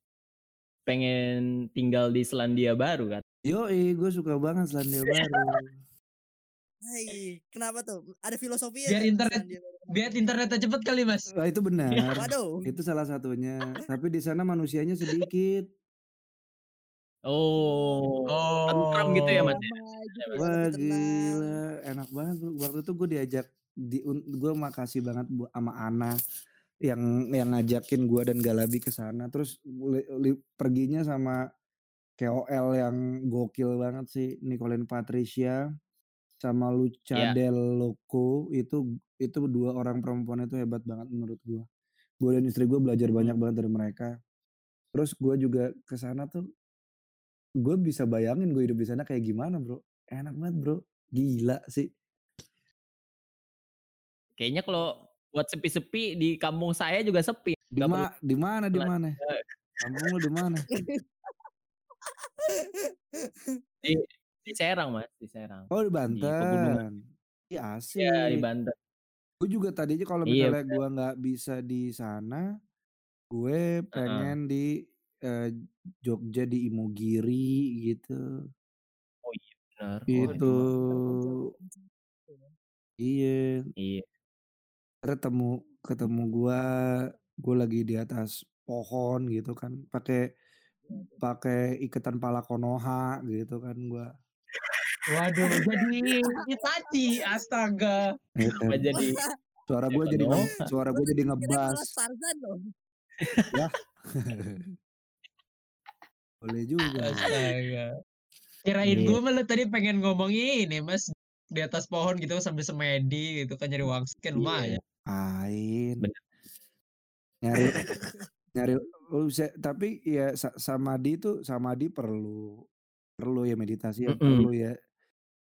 pengen tinggal di Selandia Baru kan? Yoi, gue suka banget Selandia Baru. Hai, kenapa tuh? Ada filosofi Biar internet- Biar internetnya cepet kali Mas. Wah, itu benar. Waduh. Itu salah satunya. Tapi di sana manusianya sedikit. Oh, tentram gitu ya Mas? ya? Gitu ya, Wah gila, enak banget bro. Waktu itu gue diajak, di, gue makasih banget bu, sama Ana yang yang ngajakin gue dan Galabi ke sana. Terus li- li- perginya sama KOL yang gokil banget sih, Nicolene Patricia sama Lucha Iya. Del Loco itu itu dua orang perempuan itu hebat banget menurut gue. Gue dan istri gue belajar banyak banget dari mereka. Terus gue juga ke sana tuh, gue bisa bayangin gue hidup di sana kayak gimana bro. Enak banget bro, gila sih. Kayaknya kalau buat sepi-sepi di kampung saya juga sepi. Di ma di mana di mana? Kampung lu di mana? Di di Serang, Mas, di Serang. Oh di Di pegunungan. Banten. Ih Iya, di. Banten. Gue juga tadinya kalau Iya, misalnya bener. gua nggak bisa di sana, gue pengen di eh, Jogja di Imogiri gitu. Oh iya bener. Oh, Itu. Iya. Iya. Ketemu ketemu gua, gua lagi di atas pohon gitu kan, pakai pakai iketan pala Konoha gitu kan gua. Waduh, jadi Itachi, astaga. Ya Kenapa kan. jadi Suara gua jadi nge Konoha? suara Gua jadi. Tarzan loh. Yah. Boleh juga. Astaga. Kirain Iya. gue malah tadi pengen ngomong ini, Mas, di atas pohon gitu sambil semedi gitu kan nyari wangsit kan Iya. lumayan. Ain. Bener. Nyari nyari lu bisa tapi ya sa samadhi itu samadhi perlu perlu ya meditasi ya Mhm. perlu ya.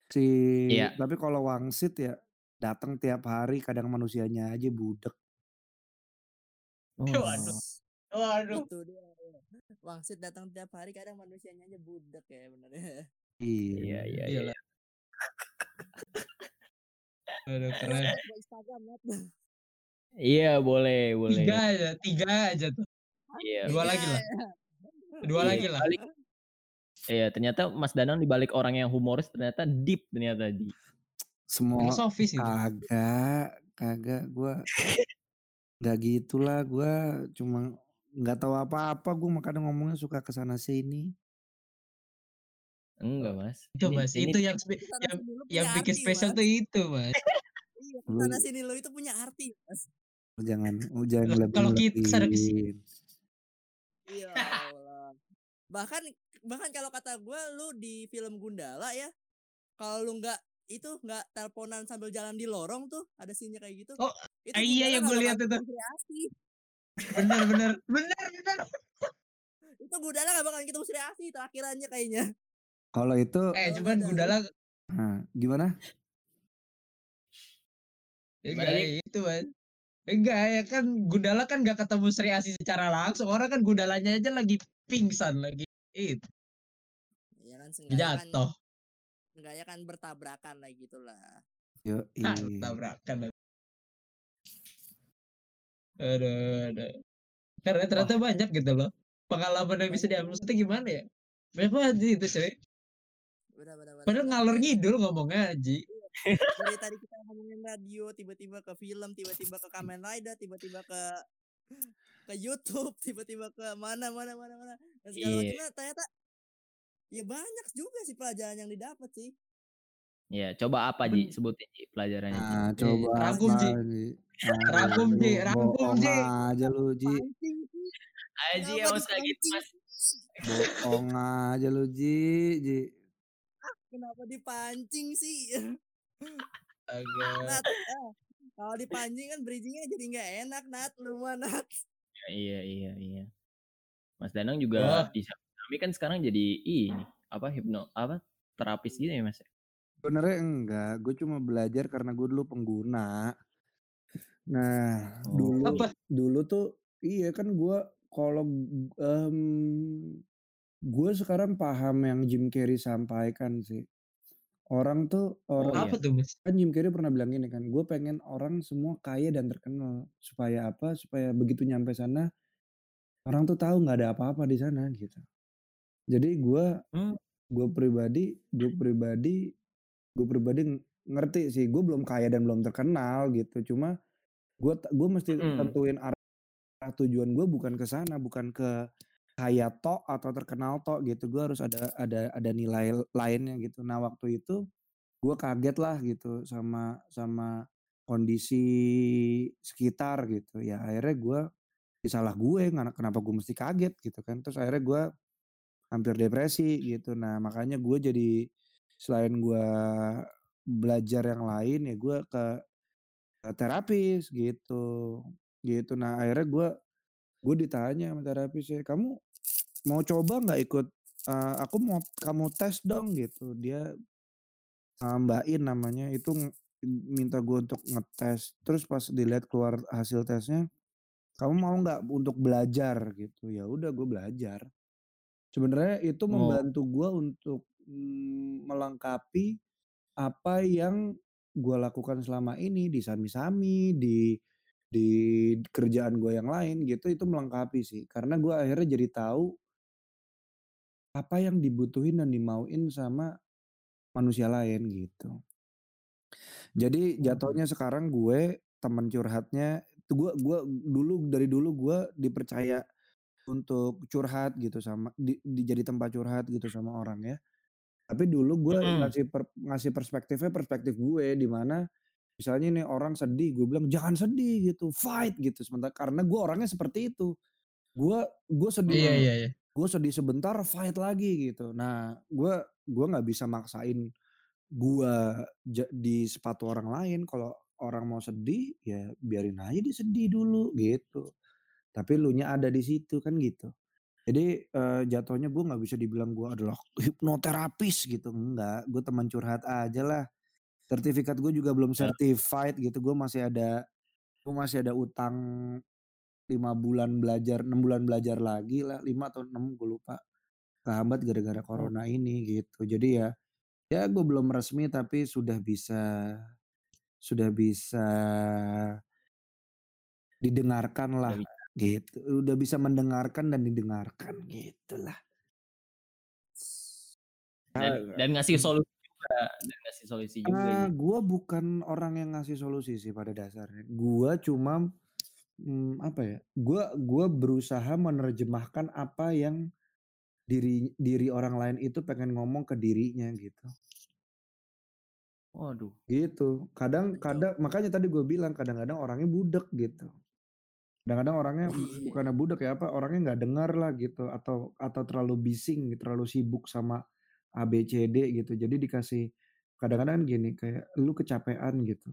Si Iya. tapi kalau wangsit ya datang tiap hari kadang manusianya aja budek. Waduh. Oh. Waduh. Itu dia. Wangsit datang tiap hari kadang manusianya aja budak ya bener ya. Iya. Iya, iya, Iya iya. lah. Aduh, Terus keren. Iya, boleh, Tiga boleh. aja, tiga aja tuh. Iya. Dua Tiga lagi lah. ya. Dua Iya, lagi lah. balik. Iya, ternyata Mas Danang dibalik orang yang humoris ternyata deep ternyata di. Semua Filosofis itu. kagak, kagak gua nggak gitulah gua cuma nggak tahu apa-apa gua makanya ngomongnya suka ke sana sini. Enggak, Mas. Itu Ini Mas, ini itu yang Ke sana yang yang punya bikin arti, spesial Mas. tuh itu, Mas. Iya, ke sana sini lu itu punya arti, Mas. jangan jangan Lah, kalau kita ke sana ke sini. Ya Allah. Bahkan bahkan kalau kata gua lu di film Gundala ya, kalau lu nggak itu nggak teleponan sambil jalan di lorong tuh ada scene kayak gitu. Oh, Itu ah, iya yang nggak gue lihat itu. Asih. Bener bener bener bener. Itu Gundala gak bakal ketemu Sri Asih terakhirannya kayaknya. Kalau itu Eh, cuman. Gundala nah, gimana? enggak Balik. itu, Mas. Enggak ya kan Gundala kan gak ketemu Sri Asih secara langsung. Orang kan Gundalanya aja lagi pingsan lagi. Itu Ya kan kan jatuh. seenggaknya kan bertabrakan lah gitu lah. Yo, Ah, tabrakan. Aduh, aduh. Karena ternyata banyak gitu loh. Pengalaman yang bisa diambil itu gimana ya? Banyak banget sih itu cuy. Benar benar benar. Padahal ngalor ngidul ngomongnya Ji. Dari tadi kita ngomongin radio, tiba-tiba ke film, tiba-tiba ke Kamen Rider, tiba-tiba ke ke YouTube, tiba-tiba ke mana mana mana mana dan segala Iya. macamnya ternyata ya banyak juga sih pelajaran yang didapat sih. Iya, coba apa Ji? Sebutin Ji pelajarannya Ji. Nah, coba Rangkum, Ji. Ji? Rangkum, Ji. Aduh, Rangkum, Ji. aja lu, Ji. Aji Kenapa emang gitu, dipancing? Mas. Bohong aja lu, Ji, Ji. Kenapa dipancing sih? Agak. Nat, ah, kalau dipancing kan bridgingnya jadi nggak enak Nat, lu mah Nat. Iya, iya, iya. Mas Danang juga di kami kan sekarang jadi ini apa hipno apa terapis gitu ya Mas? Sebenarnya enggak, gue cuma belajar karena gue dulu pengguna. Nah, Oh. dulu Apa? dulu tuh iya kan gue kalau em, gue sekarang paham yang Jim Carrey sampaikan sih. Orang tuh Oh orang. Apa tuh Mas? kan Jim Carrey pernah bilang gini kan, gue pengen orang semua kaya dan terkenal supaya apa? Supaya begitu nyampe sana orang tuh tahu nggak ada apa-apa di sana gitu. Jadi gue Hmm. gue pribadi gue pribadi gue pribadi ng- ngerti sih gue belum kaya dan belum terkenal gitu. Cuma gue gue mesti Mm. tentuin arah tujuan gue bukan ke sana bukan ke kaya tok atau terkenal tok gitu. Gue harus ada ada ada nilai lainnya gitu. Nah waktu itu gue kaget lah gitu sama sama kondisi sekitar gitu. Ya akhirnya gue salah gue kenapa gue mesti kaget? gitu kan. Terus akhirnya gue hampir depresi gitu. Nah makanya gue jadi selain gue belajar yang lain ya gue ke, ke terapis gitu gitu nah akhirnya gue gue ditanya sama terapisnya kamu mau coba nggak ikut eh, aku mau kamu tes dong gitu dia eh, Mbak In namanya itu minta gue untuk ngetes, terus pas dilihat keluar hasil tesnya, "Kamu mau nggak untuk belajar?" Gitu. Ya udah gue belajar. Sebenarnya itu Oh. membantu gue untuk, melengkapi apa yang gue lakukan selama ini di Sami-Sami, di di kerjaan gue yang lain gitu, itu melengkapi sih. Karena gue akhirnya jadi tahu apa yang dibutuhin dan dimauin sama manusia lain gitu. Jadi jatuhnya sekarang gue teman curhatnya itu gue gue dulu dari dulu gue dipercaya untuk curhat gitu sama di di jadi tempat curhat gitu sama orang ya. Tapi dulu gue Mhm. ngasih per ngasih perspektifnya perspektif gue, di mana misalnya nih orang sedih, gue bilang, "Jangan sedih," gitu, "fight," gitu. Sementara karena gue orangnya seperti itu. Gue gue sedih Iya Mhm. iya iya. gue sedih sebentar, fight lagi gitu. Nah, gue gue nggak bisa maksain gue ja di sepatu orang lain. Kalau orang mau sedih, ya biarin aja dia sedih dulu gitu. Tapi elunya ada di situ, kan gitu. Jadi, eee, jatuhnya gue nggak bisa dibilang gue adalah hipnoterapis gitu, enggak. Gue teman curhat aja lah. Sertifikat gue juga belum Ya. certified gitu, gue masih ada gue masih ada utang 5 bulan belajar, 6 bulan belajar lagi lah, 5 atau 6 gue lupa. Kehambat gara-gara corona ini gitu. Jadi ya, ya gue belum resmi tapi sudah bisa sudah bisa didengarkan lah. Gitu. Udah bisa mendengarkan dan didengarkan gitulah. Dan dan ngasih mmm. solusi juga dan ngasih solusi juga Eee, gitu. gue bukan orang yang ngasih solusi sih pada dasarnya. Gue cuma, mmm, apa ya, gue gue berusaha menerjemahkan apa yang diri diri orang lain itu pengen ngomong ke dirinya gitu. Waduh. Gitu. Kadang kadang makanya tadi gue bilang kadang-kadang orangnya budek gitu. Kadang-kadang orangnya Iya. bukannya budek ya, apa, orangnya nggak dengar lah gitu atau atau terlalu bising, terlalu sibuk sama A, B, C, D gitu. Jadi dikasih kadang-kadang gini, kayak lu kecapean gitu.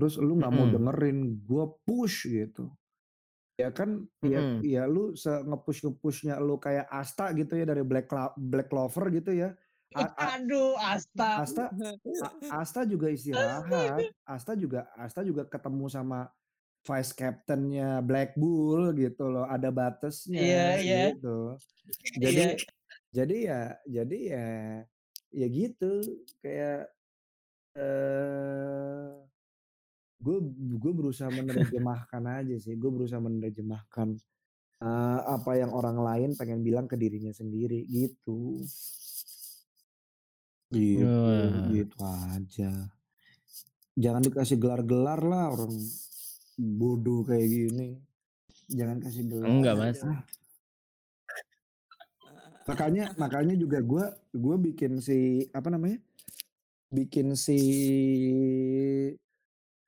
Terus lu nggak mau dengerin, gue push gitu. Ya kan, ya Mhm. ya lu se nge-push-nge-push-nya lu kayak Asta gitu ya dari Black Black Clover gitu ya. A Aduh, Asta. Asta Asta juga istirahat. Asta juga Asta juga ketemu sama vice captain-nya Black Bull gitu loh, ada batasnya iya. gitu. Iya. Jadi jadi ya jadi ya ya gitu, kayak, eee, gue gue berusaha menerjemahkan aja sih, gue berusaha menerjemahkan, eee, apa yang orang lain pengen bilang ke dirinya sendiri gitu. Gitu, Wah. gitu aja. Jangan dikasih gelar-gelar lah orang bodoh kayak gini. Jangan kasih gelar Enggak, Mas. ah. Makanya makanya juga gue gue bikin si apa namanya, bikin si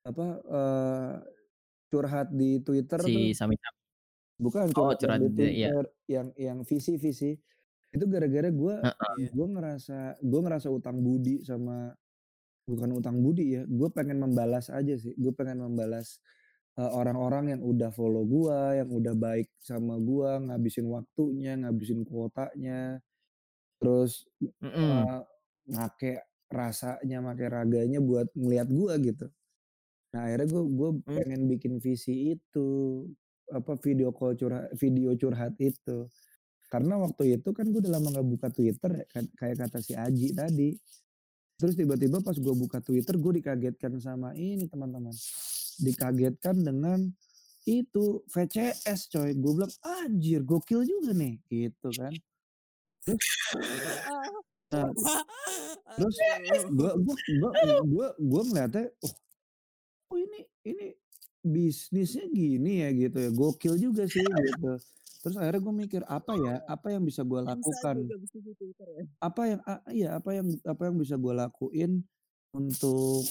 apa, eee, curhat di Twitter. Si Sami-Sami. Bukan, Oh, curhat yang curhat di di iya. Twitter, yang yang visi visi. Itu gara-gara gue Heeh. Iya. gue ngerasa gue ngerasa utang budi sama bukan utang budi ya, gue pengen membalas aja sih. Gue pengen membalas, orang-orang yang udah follow gue, yang udah baik sama gue, ngabisin waktunya, ngabisin kuotanya, terus, Mhm. eee, make rasanya, make raganya buat ngelihat gue gitu. Nah, akhirnya gue gue Mmm. pengen bikin visi itu, apa, video call curha video curhat itu. Karena waktu itu kan gue udah lama nggak buka Twitter kan, kayak kata si Aji tadi. Terus tiba-tiba pas gue buka Twitter, gue dikagetkan sama ini teman-teman, dikagetkan dengan itu, VCS coy. Gue bilang, "Anjir gokil juga nih," gitu kan. Terus nah, terus gue gue gue gue gue ngeliatnya, "Oh oh ini ini bisnisnya gini ya," gitu ya, gokil juga sih gitu. Terus akhirnya gue mikir, apa ya, apa yang bisa gue lakukan? Twitter ya. Apa yang a iya, apa yang apa yang bisa gue lakuin untuk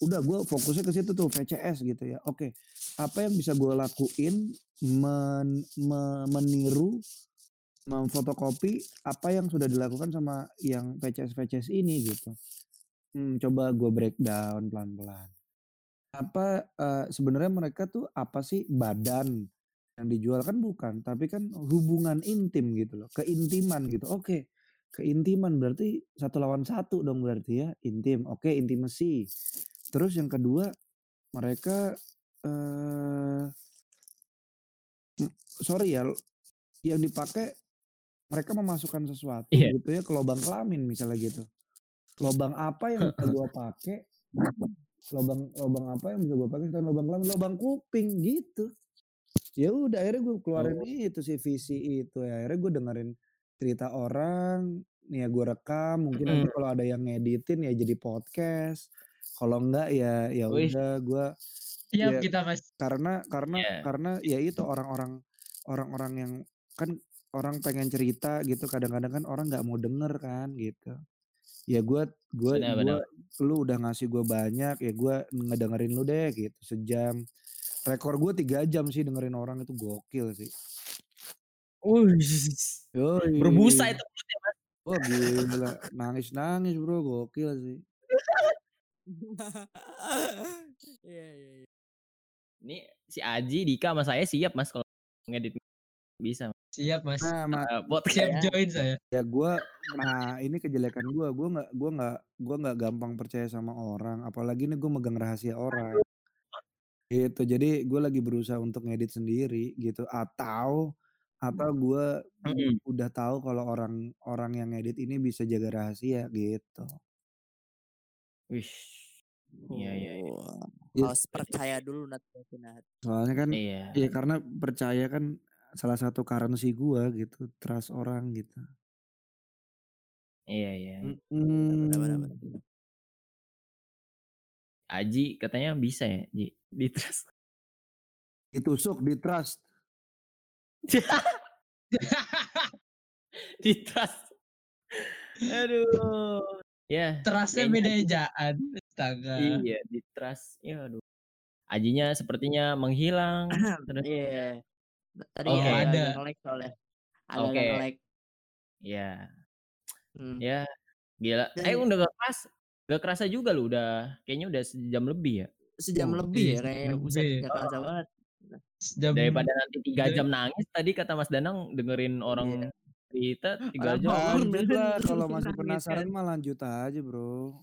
udah gue fokusnya ke situ tuh, VCS gitu ya. Oke, apa yang bisa gue lakuin men me meniru, memfotokopi apa yang sudah dilakukan sama yang VCS-VCS ini gitu. Mmm, coba gue breakdown pelan-pelan. Apa, eee, sebenarnya mereka tuh apa sih, badan yang dijual? Kan bukan, tapi kan hubungan intim gitu loh, keintiman gitu. Oke, keintiman berarti satu lawan satu dong berarti ya, intim. Oke, intimacy. Terus yang kedua mereka eh sorry ya yang dipakai mereka memasukkan sesuatu Iya. gitu ya ke lubang kelamin misalnya gitu. Lubang apa yang bisa gua pakai? Lubang lubang apa yang bisa gua pakai selain lubang kelamin? Lubang kuping gitu. Ya udah akhirnya gue keluarin Oh. itu sih visi itu. Ya akhirnya gue dengerin cerita orang nih ya gue rekam mungkin nanti Mm. kalau ada yang ngeditin ya jadi podcast kalau enggak ya ya udah gue Siap ya kita mas. karena karena Iya. karena ya itu orang-orang orang-orang yang kan orang pengen cerita gitu kadang-kadang kan orang nggak mau denger kan gitu. Ya gue gue lu udah ngasih gue banyak ya gue ngedengerin lu deh gitu sejam. Rekor gue tiga jam sih dengerin orang itu gokil sih. Yoi. Berbusa itu wah gila. Nangis nangis bro gokil sih Iya iya iya. Ini si Aji, Dika sama saya siap Mas kalau ngedit bisa. Siap mas. nah ma- Uh, buat Siap kayak join saya. ya gue nah ini kejelekan gue gue nggak gue nggak gue nggak gampang percaya sama orang apalagi nih gue megang rahasia orang gitu jadi gue lagi berusaha untuk ngedit sendiri gitu atau atau gue Mm-mm. udah tahu kalau orang orang yang ngedit ini bisa jaga rahasia gitu Wih. Iya, iya, iya. Wah, Ya, Harus percaya dulu Nat. soalnya kan Iya. ya karena percaya kan salah satu currency gue gitu trust orang gitu Iya, iya. Benar. Aji katanya bisa ya, Ji. Di trust. ditusuk di trust di trust. Aduh. Ya. Terasnya beda ejaan. Astaga. Iya, di trust. Ya aduh. Ajinya sepertinya menghilang. Terus Iya. Tadi Oh, agak- ada. nge-lag soalnya. Agak Oke. nge-lag. ya, Hmm. ya gila. Eh udah gak keras. Gak kerasa juga lu udah kayaknya udah sejam lebih ya. Sejam Oh, lebih ya iya, lebih. Buset, gak kerasa banget. Jam Daripada nanti tiga jam nangis tadi kata Mas Danang dengerin orang Iya. Cerita tiga jam. bangun. lanjut lah kalau masih penasaran kan. mah lanjut aja bro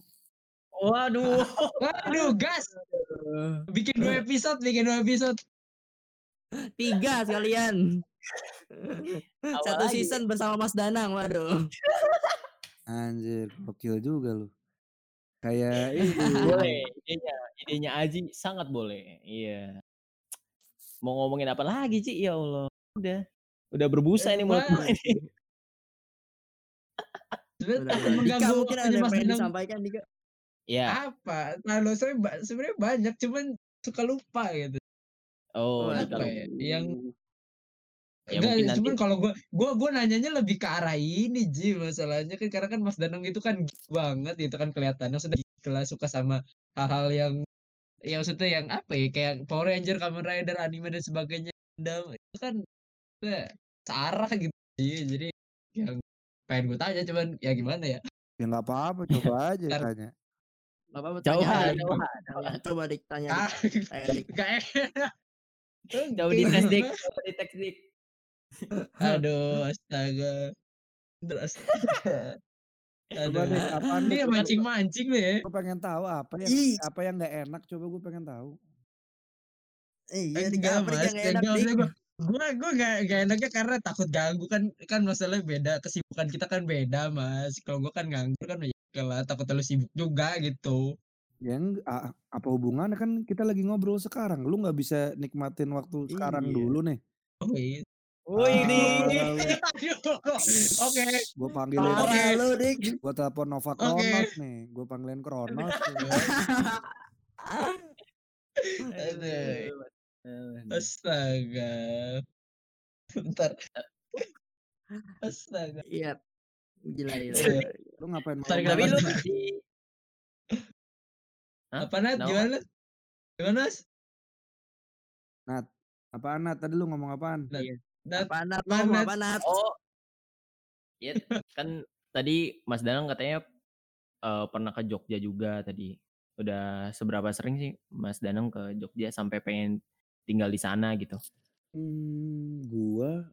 Waduh. Waduh, gas. Bikin dua episode, bikin dua episode. Tiga sekalian. Satu lagi? season bersama Mas Danang. Waduh. Anjir, gokil juga lu. Kayak ini. boleh idenya idenya Aji sangat boleh iya mau ngomongin apa lagi Ci ya Allah udah udah berbusa ini mulut ini Sebenarnya mengganggu mungkin ada yang Mas pengen Danang. disampaikan Dika. ya Apa? Kalau saya ba- sebenarnya banyak, cuman suka lupa gitu. oh Apa ya? Yang Ya, Enggak, mungkin nanti- cuman kalau gua gua gua nanyanya lebih ke arah ini Ji masalahnya kan karena kan Mas Danang itu kan banget gitu kan kelihatannya sudah kelas suka sama hal-hal yang ya maksudnya yang apa ya kayak Power Ranger, Kamen Rider, anime dan sebagainya. Gundam, itu kan ya, searah gitu. Ji. Jadi yang pengen gue tanya cuman ya gimana ya? Ya nggak apa-apa, coba aja Ntar- tanya. Gak apa-apa Coba, tanya aja. coba. Dik tanya. Ah, Dik. Tanya, enak. coba di tes dik coba di tes dik Aduh, astaga. Terus. Coba Aduh. deh, apaan Ini deh? mancing-mancing nih. Gue pengen tahu apa yang Ih. apa yang nggak enak. Coba gue pengen tahu. Iya, Dik. enggak mas, yang gak enak, enggak gue gue gak, gak enaknya karena takut ganggu kan kan masalahnya beda kesibukan kita kan beda mas kalau gue kan nganggur kan ya lah takut lu sibuk juga gitu Yang apa hubungannya kan kita lagi ngobrol sekarang. Lu nggak bisa nikmatin waktu sekarang Iya. dulu nih. oh iya Wih ini Aduh, oke Gue panggilin, Parah lu, Dik. gue telepon Nova Oke. Kronos nih. Gue panggilin Kronos. Aduh. astaga bentar astaga Iya. Gila, gila. Iya. Lu ngapain? Tarik malam tapi lu Hah? apa Nat gimana gimana Mas? Apaan Nat? Tadi lu ngomong apaan? Nat, Iya. Nat, Apa Nat? Apaan, Nat? apa Nat? oh ya kan tadi Mas Danang katanya eh, pernah ke Jogja juga tadi udah seberapa sering sih Mas Danang ke Jogja sampai pengen tinggal di sana gitu Hmm, gua,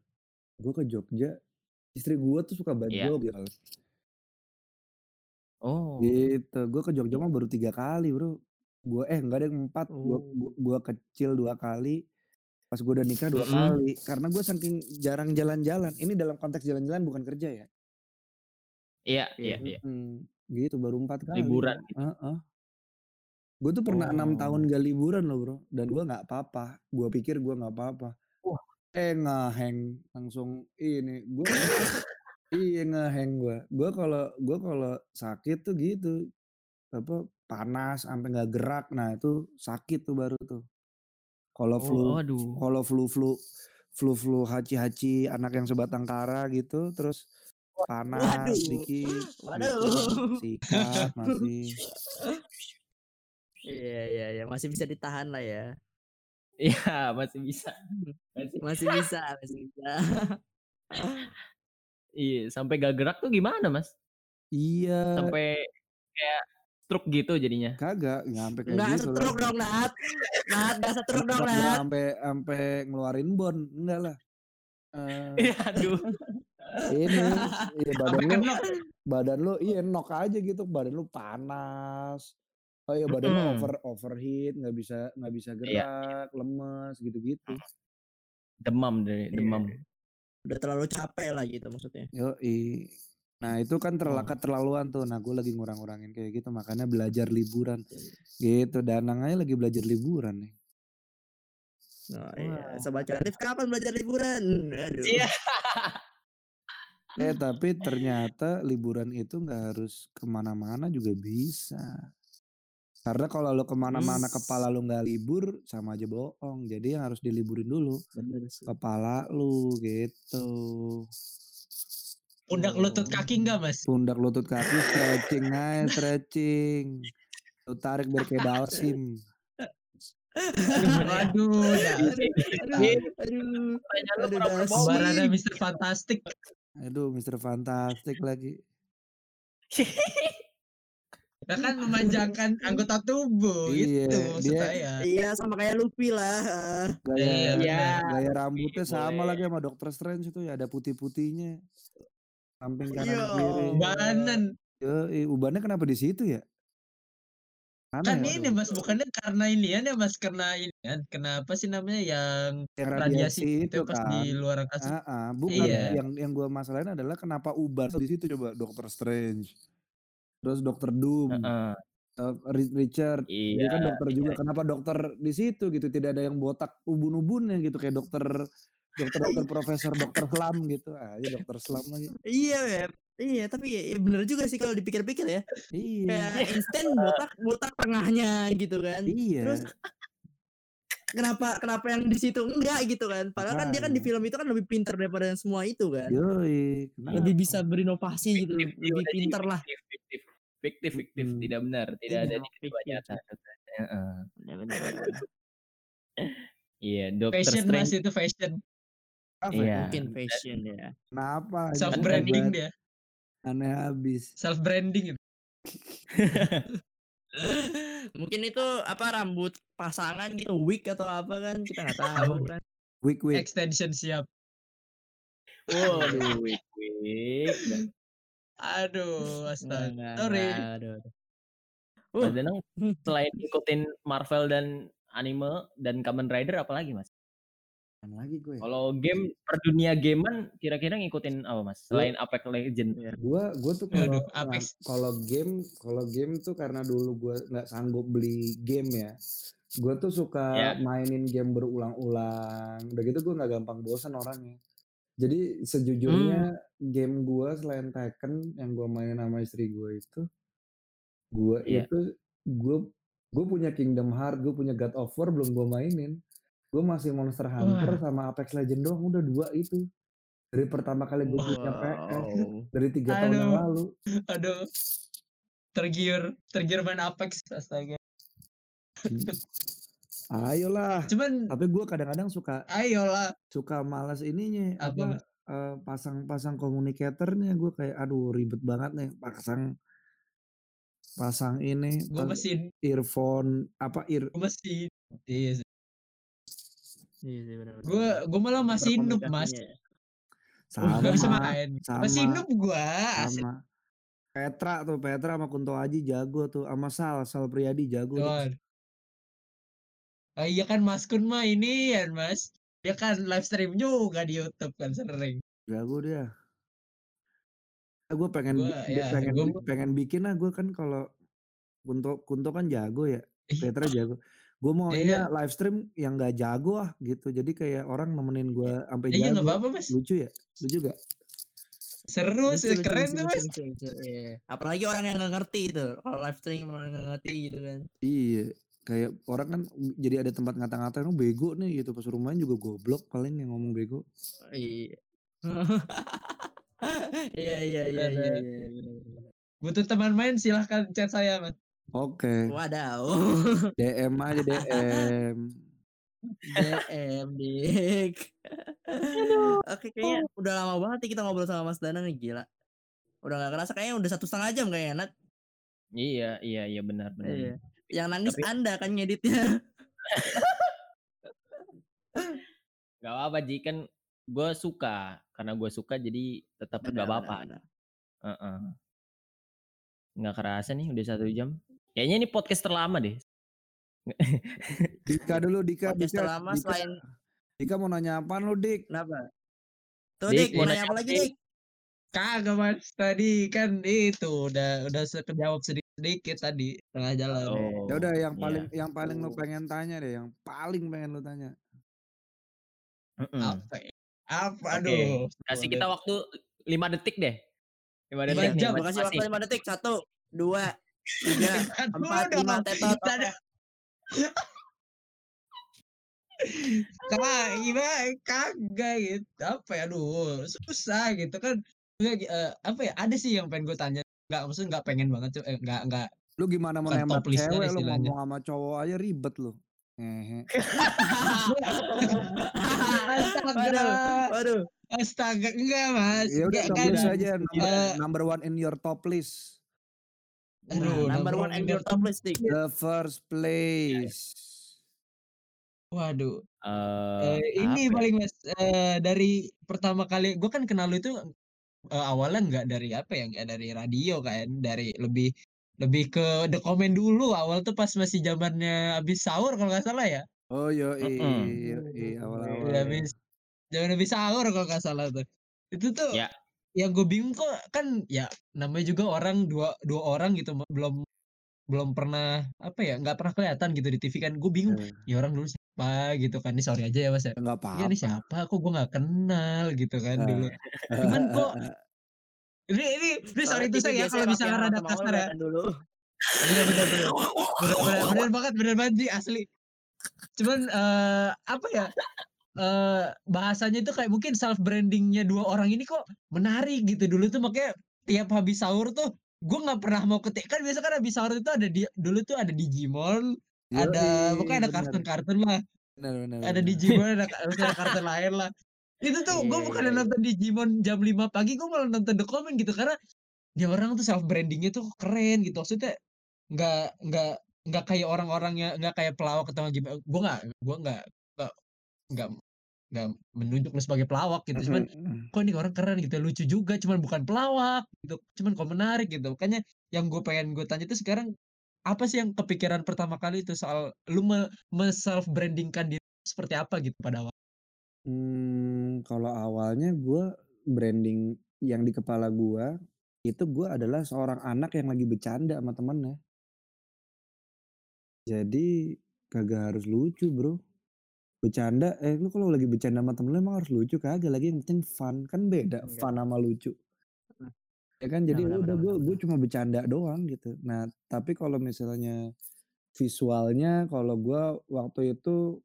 gua ke Jogja. Istri gua tuh suka banget Iya. Jogja. oh Gitu. Gua ke Jogja mah baru tiga kali bro. Gua eh enggak deh 4, gua Oh. gua gua kecil 2 kali, pas gua udah nikah 2 Mhm. kali. Karena gua saking jarang jalan-jalan, ini dalam konteks jalan-jalan bukan kerja ya. Iya iya iya. Mhm, gitu baru 4 kali. Liburan gua, gitu. Heeh. Gue tuh pernah 6 tahun Oh. gak liburan loh Bro, dan gua nggak apa-apa. Gua pikir gua nggak apa-apa. Wah. Eh ngeheng langsung ini, gua iya ngeheng gua. Gua kalau gua kalau sakit tuh gitu, apa, panas sampai nggak gerak, nah itu sakit tuh baru tuh. Kalau Oh, flu aduh. kalau flu-flu flu-flu haci-haci anak yang sebatang kara gitu, terus panas Waduh. dikit gitu, Waduh. sikat masih. Iya iya iya, masih bisa ditahan lah ya. Iya, masih bisa. Masih Masih bisa masih bisa. Iya, sampai gak gerak tuh gimana, Mas? Iya. Sampai kayak stroke gitu jadinya? Kagak, nggak sampai kayak Nggak gitu lah. stroke dong, Nat. Nat, nggak stroke dong, Nat. sampai sampai ngeluarin bon, enggak lah. Eee, Iya, aduh. ini, iya badan lu badan lu iya nok aja gitu, badan lu panas. Oh iya badan lu Mhm. over overheat, nggak bisa nggak bisa Iya. gerak, lemes gitu-gitu. Demam deh, Iya. demam. Udah terlalu capek lah gitu maksudnya. Yoi. Nah itu kan terla Oh. keterlaluan tuh. Nah gue lagi ngurang-ngurangin kayak gitu, makanya belajar liburan. Gitu, Danang aja lagi belajar liburan nih. Oh iya, Wah. sobat kreatif kapan belajar liburan? Aduh. Iya. Eh tapi ternyata liburan itu nggak harus ke mana-mana juga bisa. Karena kalau lu ke mana-mana Hmm. kepala lu nggak libur, sama aja bohong. Jadi yang harus diliburin dulu Bener sih. kepala lu gitu. Pundak lutut kaki enggak, Mas? Pundak lutut kaki stretching aja, stretching. Lu tarik biar kayak dalsim. Aduh, Iya. aduh, aduh. Kembarannya Mr. Fantastic. Aduh, Mr. Fantastic lagi. Ya kan memanjangkan anggota tubuh Iya, gitu maksud dia- saya. Iya, sama kayak Luffy lah. Gaya, Iya, Iya. gaya rambutnya sama boleh. lagi sama Doctor Strange itu ya ada putih-putihnya. Samping kanan Iya. kiri. Ubanan. Yoi, ubannya kenapa di situ ya? Aneh Kan ya? ini Mas, bukannya karena ini ya Mas, karena ini kan, kenapa sih namanya yang Yang radiasi radiasi itu itu pas kan. di luar angkasa? Ah, ah, bukan Iya. yang yang gua masalahin adalah kenapa uban di situ coba Doctor Strange. Terus Doctor Doom, Heeh. eh, Ri- Richard, dia Iya. kan dokter juga. iya. Kenapa dokter di situ gitu? Tidak ada yang botak ubun-ubunnya gitu kayak dokter dokter dokter profesor dokter Slam gitu. Ah, ya dokter Slam lagi. Iya, Beb. Iya, tapi ya, ya bener juga sih kalau dipikir-pikir ya. Iya. Kayak instan botak botak tengahnya gitu kan. Iya. Terus kenapa kenapa yang di situ enggak gitu kan? Padahal kan dia kan di film itu kan lebih pintar daripada yang semua itu kan. Yoi. Lebih bisa berinovasi gitu, Fiktif, lebih pintar lah. Fiktif, fiktif. Mm-mm. tidak benar, tidak ada Iya, di nyata. Heeh. Bener-bener. Iya, Doctor Fashion Mas itu fashion. Apa Iya. ya? Mungkin fashion ya. Kenapa? Self branding dia. Aneh habis. Self branding itu. Mungkin itu apa rambut pasangan gitu, wig atau apa kan kita nggak tahu kan. Week week. Extension siap. Waduh, wik, wik. Aduh, astaga. nggak, Sorry. nggak, aduh. Mas Uh. Danang selain ikutin Marvel dan anime dan Kamen Rider apalagi Mas? Apaan lagi gue. Kalau game per dunia gamean kira-kira ngikutin apa Mas? Selain Apex Legend. Iya. Gua gua tuh kalau Apex. kalau game kalau game tuh karena dulu gua nggak sanggup beli game ya. Gua tuh suka Ya. mainin game berulang-ulang. Udah gitu gua nggak gampang bosan orangnya. Jadi sejujurnya game gua selain Tekken yang gua mainin sama istri gua itu gua Iya. itu gua gua punya Kingdom Heart, gua punya God of War belum gua mainin. Gua masih Monster Hunter sama Apex Legend doang udah dua itu. Dari pertama kali gua punya PS Wow. dari tiga tahun yang Aduh. lalu. Aduh. Tergiur, tergiur main Apex astaga. Ayolah. Cuman Tapi gue kadang-kadang suka ayolah. suka malas ininya Apa, eh, pasang-pasang komunikatornya gue kayak aduh ribet banget nih pasang pasang ini Gue pas- masih earphone apa ear gue masih iya sih. Iya sih gue gue malah masih noob mas ya. sama Gak bisa main sama masih noob gue sama Petra tuh Petra sama Kunto Aji jago tuh sama Sal Sal Priyadi jago tuh. Ah, iya kan Mas Kun mah ini ya Mas. Dia kan live stream juga di YouTube kan sering. Jago dia. Gue pengen Gua, ya, pengen gua pengen bikin lah gue kan kalau Kunto Kunto kan jago ya. Petra jago. Gue mau ini Iya. live stream yang gak jago ah gitu. Jadi kayak orang nemenin gue sampai Iya jago. nggak apa-apa Mas. Lucu ya? Lucu gak? Seru Lucu, sih, lucu, keren lucu, tuh lucu, Mas. lucu, lucu, iya. Apalagi orang yang nggak ngerti itu. Kalau live stream orang nggak ngerti gitu kan. Iya. Kayak orang kan jadi ada tempat ngata-ngatain oh bego nih gitu. Pas rumahnya juga goblok paling yang ngomong bego. Iya. Iya iya iya iya. Iya, iya. Butuh teman main silahkan chat saya Mas. Oke. Wadaw. DM aja DM. DM dik. Oke kayaknya udah lama banget nih kita ngobrol sama Mas Danang nih gila. Udah gak kerasa kayaknya udah satu setengah jam kayaknya Nat. Iya, iya, iya benar benar. Iya. Yang nangis Tapi- anda kan ngeditnya. Gak apa-apa Ji kan gue suka karena gue suka jadi tetap gak apa-apa. benar. Heeh. Nggak kerasa nih udah satu jam. Kayaknya ini podcast terlama deh. Dika dulu Dika. Podcast Dika, terlama Dika. selain Dika mau nanya apaan lu Dik? kenapa? Tuh Dik, Dik, mau nanya apa apa, lagi Dik? Kagak Mas. Tadi kan itu udah udah sekejawab sedikit-sedikit tadi tengah jalan. Oh, Ya udah yang iya. paling yang paling lu pengen tanya deh, yang paling pengen lu tanya. Mm-mm. Apa ya? Apa Oke, aduh. Kasih kita waktu 5 detik deh. 5 Lima detik nih. jam, kasih waktu 5 detik. Satu, dua, tiga, Aduh, empat, dong. lima, tetot. Kita ada- Kak, gimana? Kagak gitu. Apa ya? Aduh, susah gitu kan. Eh, apa ya? Ada sih yang pengen gue tanya. Enggak, maksudnya enggak pengen banget tuh. Eh, enggak, enggak. Lu gimana mau nembak top list-nya cewek lu istilahnya. ngomong sama cowok aja ribet lu. Astaga. Waduh. Astaga, enggak, Mas. Ya udah Enggak top kan. list aja number, Eh, number one in your top list. Aduh, Number number one in your top list. The first place. Waduh. Eh, Eh, ini apa ya? paling mas eh, dari pertama kali gue kan kenal lu itu eh, awalnya nggak dari apa ya nggak dari radio kan dari lebih lebih ke The Comment dulu awal tuh pas masih zamannya habis sahur kalau nggak salah ya Oh yo Mm-mm. iya iya awal-awal. Iya, habis zaman habis sahur kalau nggak salah tuh itu tuh Ya. yang gue bingung kok kan ya namanya juga orang dua dua orang gitu belum belum pernah apa ya nggak pernah kelihatan gitu di TV kan. Gue bingung Eh, ya orang dulu siapa? gitu kan. Ini sorry aja ya mas ya. Enggak Iya nih apa-apa. siapa? Kok gue nggak kenal? gitu kan Eh, dulu. Cuman kok ini ini ini sorry itu saya ya kalau misalnya nama rada kasar ya. dulu. bener bener bener bener bener, bener banget bener banget Ji, asli. Cuman eh apa ya eh bahasanya itu kayak mungkin self brandingnya dua orang ini kok menarik gitu. Dulu tuh makanya tiap habis sahur tuh gue nggak pernah mau ketik. Kan biasa kan habis sahur itu ada di dulu tuh ada Digimon ada yoi, pokoknya ada kartun-kartun lah. Bener, bener, ada bener. Digimon ada ada kartun lain lah. Itu tuh gue bukan iya. nonton Digimon jam 5 pagi gue malah nonton The Comment gitu. Karena dia orang tuh self brandingnya tuh keren gitu. Maksudnya nggak nggak nggak kayak orang-orang yang nggak kayak pelawak atau gimana. Gue nggak gue nggak nggak nggak menunjuk lu sebagai pelawak gitu cuman kok ini orang keren gitu lucu juga cuman bukan pelawak gitu cuman kok menarik gitu makanya yang gue pengen gue tanya itu sekarang apa sih yang kepikiran pertama kali itu soal lu me, self brandingkan diri seperti apa gitu pada awal Hmm, kalau awalnya gue branding yang di kepala gue itu gue adalah seorang anak yang lagi bercanda sama temennya. Jadi kagak harus lucu bro. Bercanda, eh lu kalau lagi bercanda sama temen lu emang harus lucu kagak lagi yang penting fun kan beda Enggak. fun sama lucu. Ya kan jadi Benar, udah benar, gue gue cuma bercanda doang gitu. Nah tapi kalau misalnya visualnya kalau gue waktu itu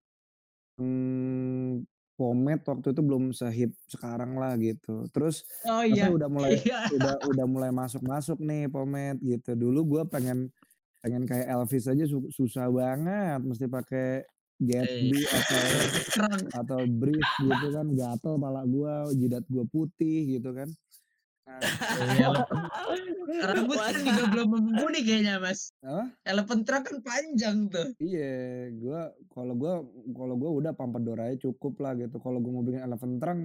hmm, pomade waktu itu belum sehip sekarang lah gitu. Terus oh iya udah mulai iya udah udah mulai masuk-masuk nih pomade gitu. Dulu gue pengen pengen kayak Elvis aja su- susah banget mesti pakai Gatsby atau kerang atau brief gitu kan gatel pala gua jidat gua putih gitu kan. Nah, Iya, rambut kan juga belum mumpuni kayaknya mas. Apa? elephant trunk kan panjang tuh. Iya gua kalau gua kalau gua udah pompadour aja cukup lah gitu. Kalau gua mau bikin elephant trunk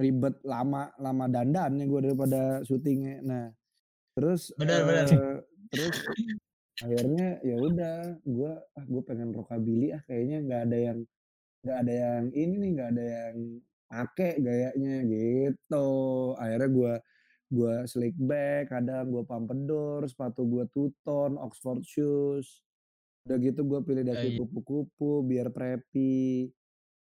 ribet lama lama dandannya gua daripada syutingnya. Nah terus Benar, benar. eh, terus akhirnya ya udah gue ah gue pengen rockabilly ah kayaknya nggak ada yang nggak ada yang ini nih nggak ada yang pakai gayanya gitu akhirnya gue gue slick back kadang gue pompadour sepatu gue two tone Oxford shoes udah gitu gue pilih Oh, dasi iya. kupu-kupu biar preppy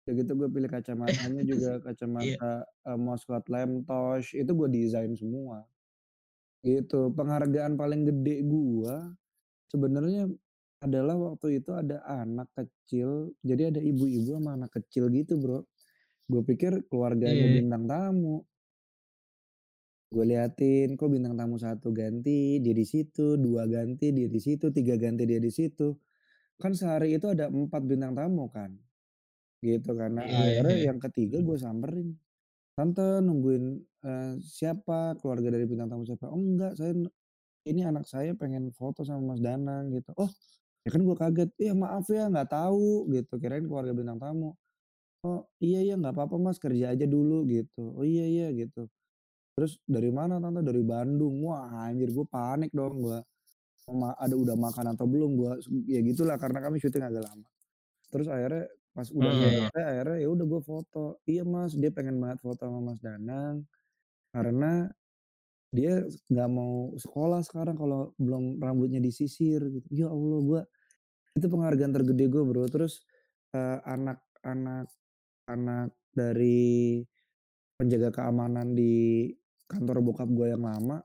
udah gitu gue pilih kacamatanya juga Iya. kacamata uh, Moscot Lemtosh itu gue desain semua gitu penghargaan paling gede gue sebenarnya adalah waktu itu ada anak kecil jadi ada ibu-ibu sama anak kecil gitu bro. Gue pikir keluarganya Iya. bintang tamu. Gue liatin kok bintang tamu satu ganti dia di situ dua ganti dia di situ tiga ganti dia di situ? Kan sehari itu ada empat bintang tamu kan gitu karena Iya, akhirnya iya. yang ketiga gue samperin. Tante nungguin eh, siapa? Keluarga dari bintang tamu siapa? Oh enggak saya ini anak saya pengen foto sama Mas Danang gitu. Oh ya kan gue kaget. Iya maaf ya nggak tahu gitu. Kirain keluarga bintang tamu. Oh iya iya nggak apa-apa mas kerja aja dulu gitu. Oh iya iya gitu. Terus dari mana tante? Dari Bandung. Wah anjir gue panik dong gue ada udah makan atau belum? Gue ya gitulah karena kami syuting agak lama. Terus akhirnya pas udah Iya, iya. selesai akhirnya ya udah gue foto. Iya mas dia pengen banget foto sama Mas Danang karena dia nggak mau sekolah sekarang kalau belum rambutnya disisir gitu. Ya Allah gue itu penghargaan tergede gue bro. Terus eh, anak-anak anak dari penjaga keamanan di kantor bokap gue yang lama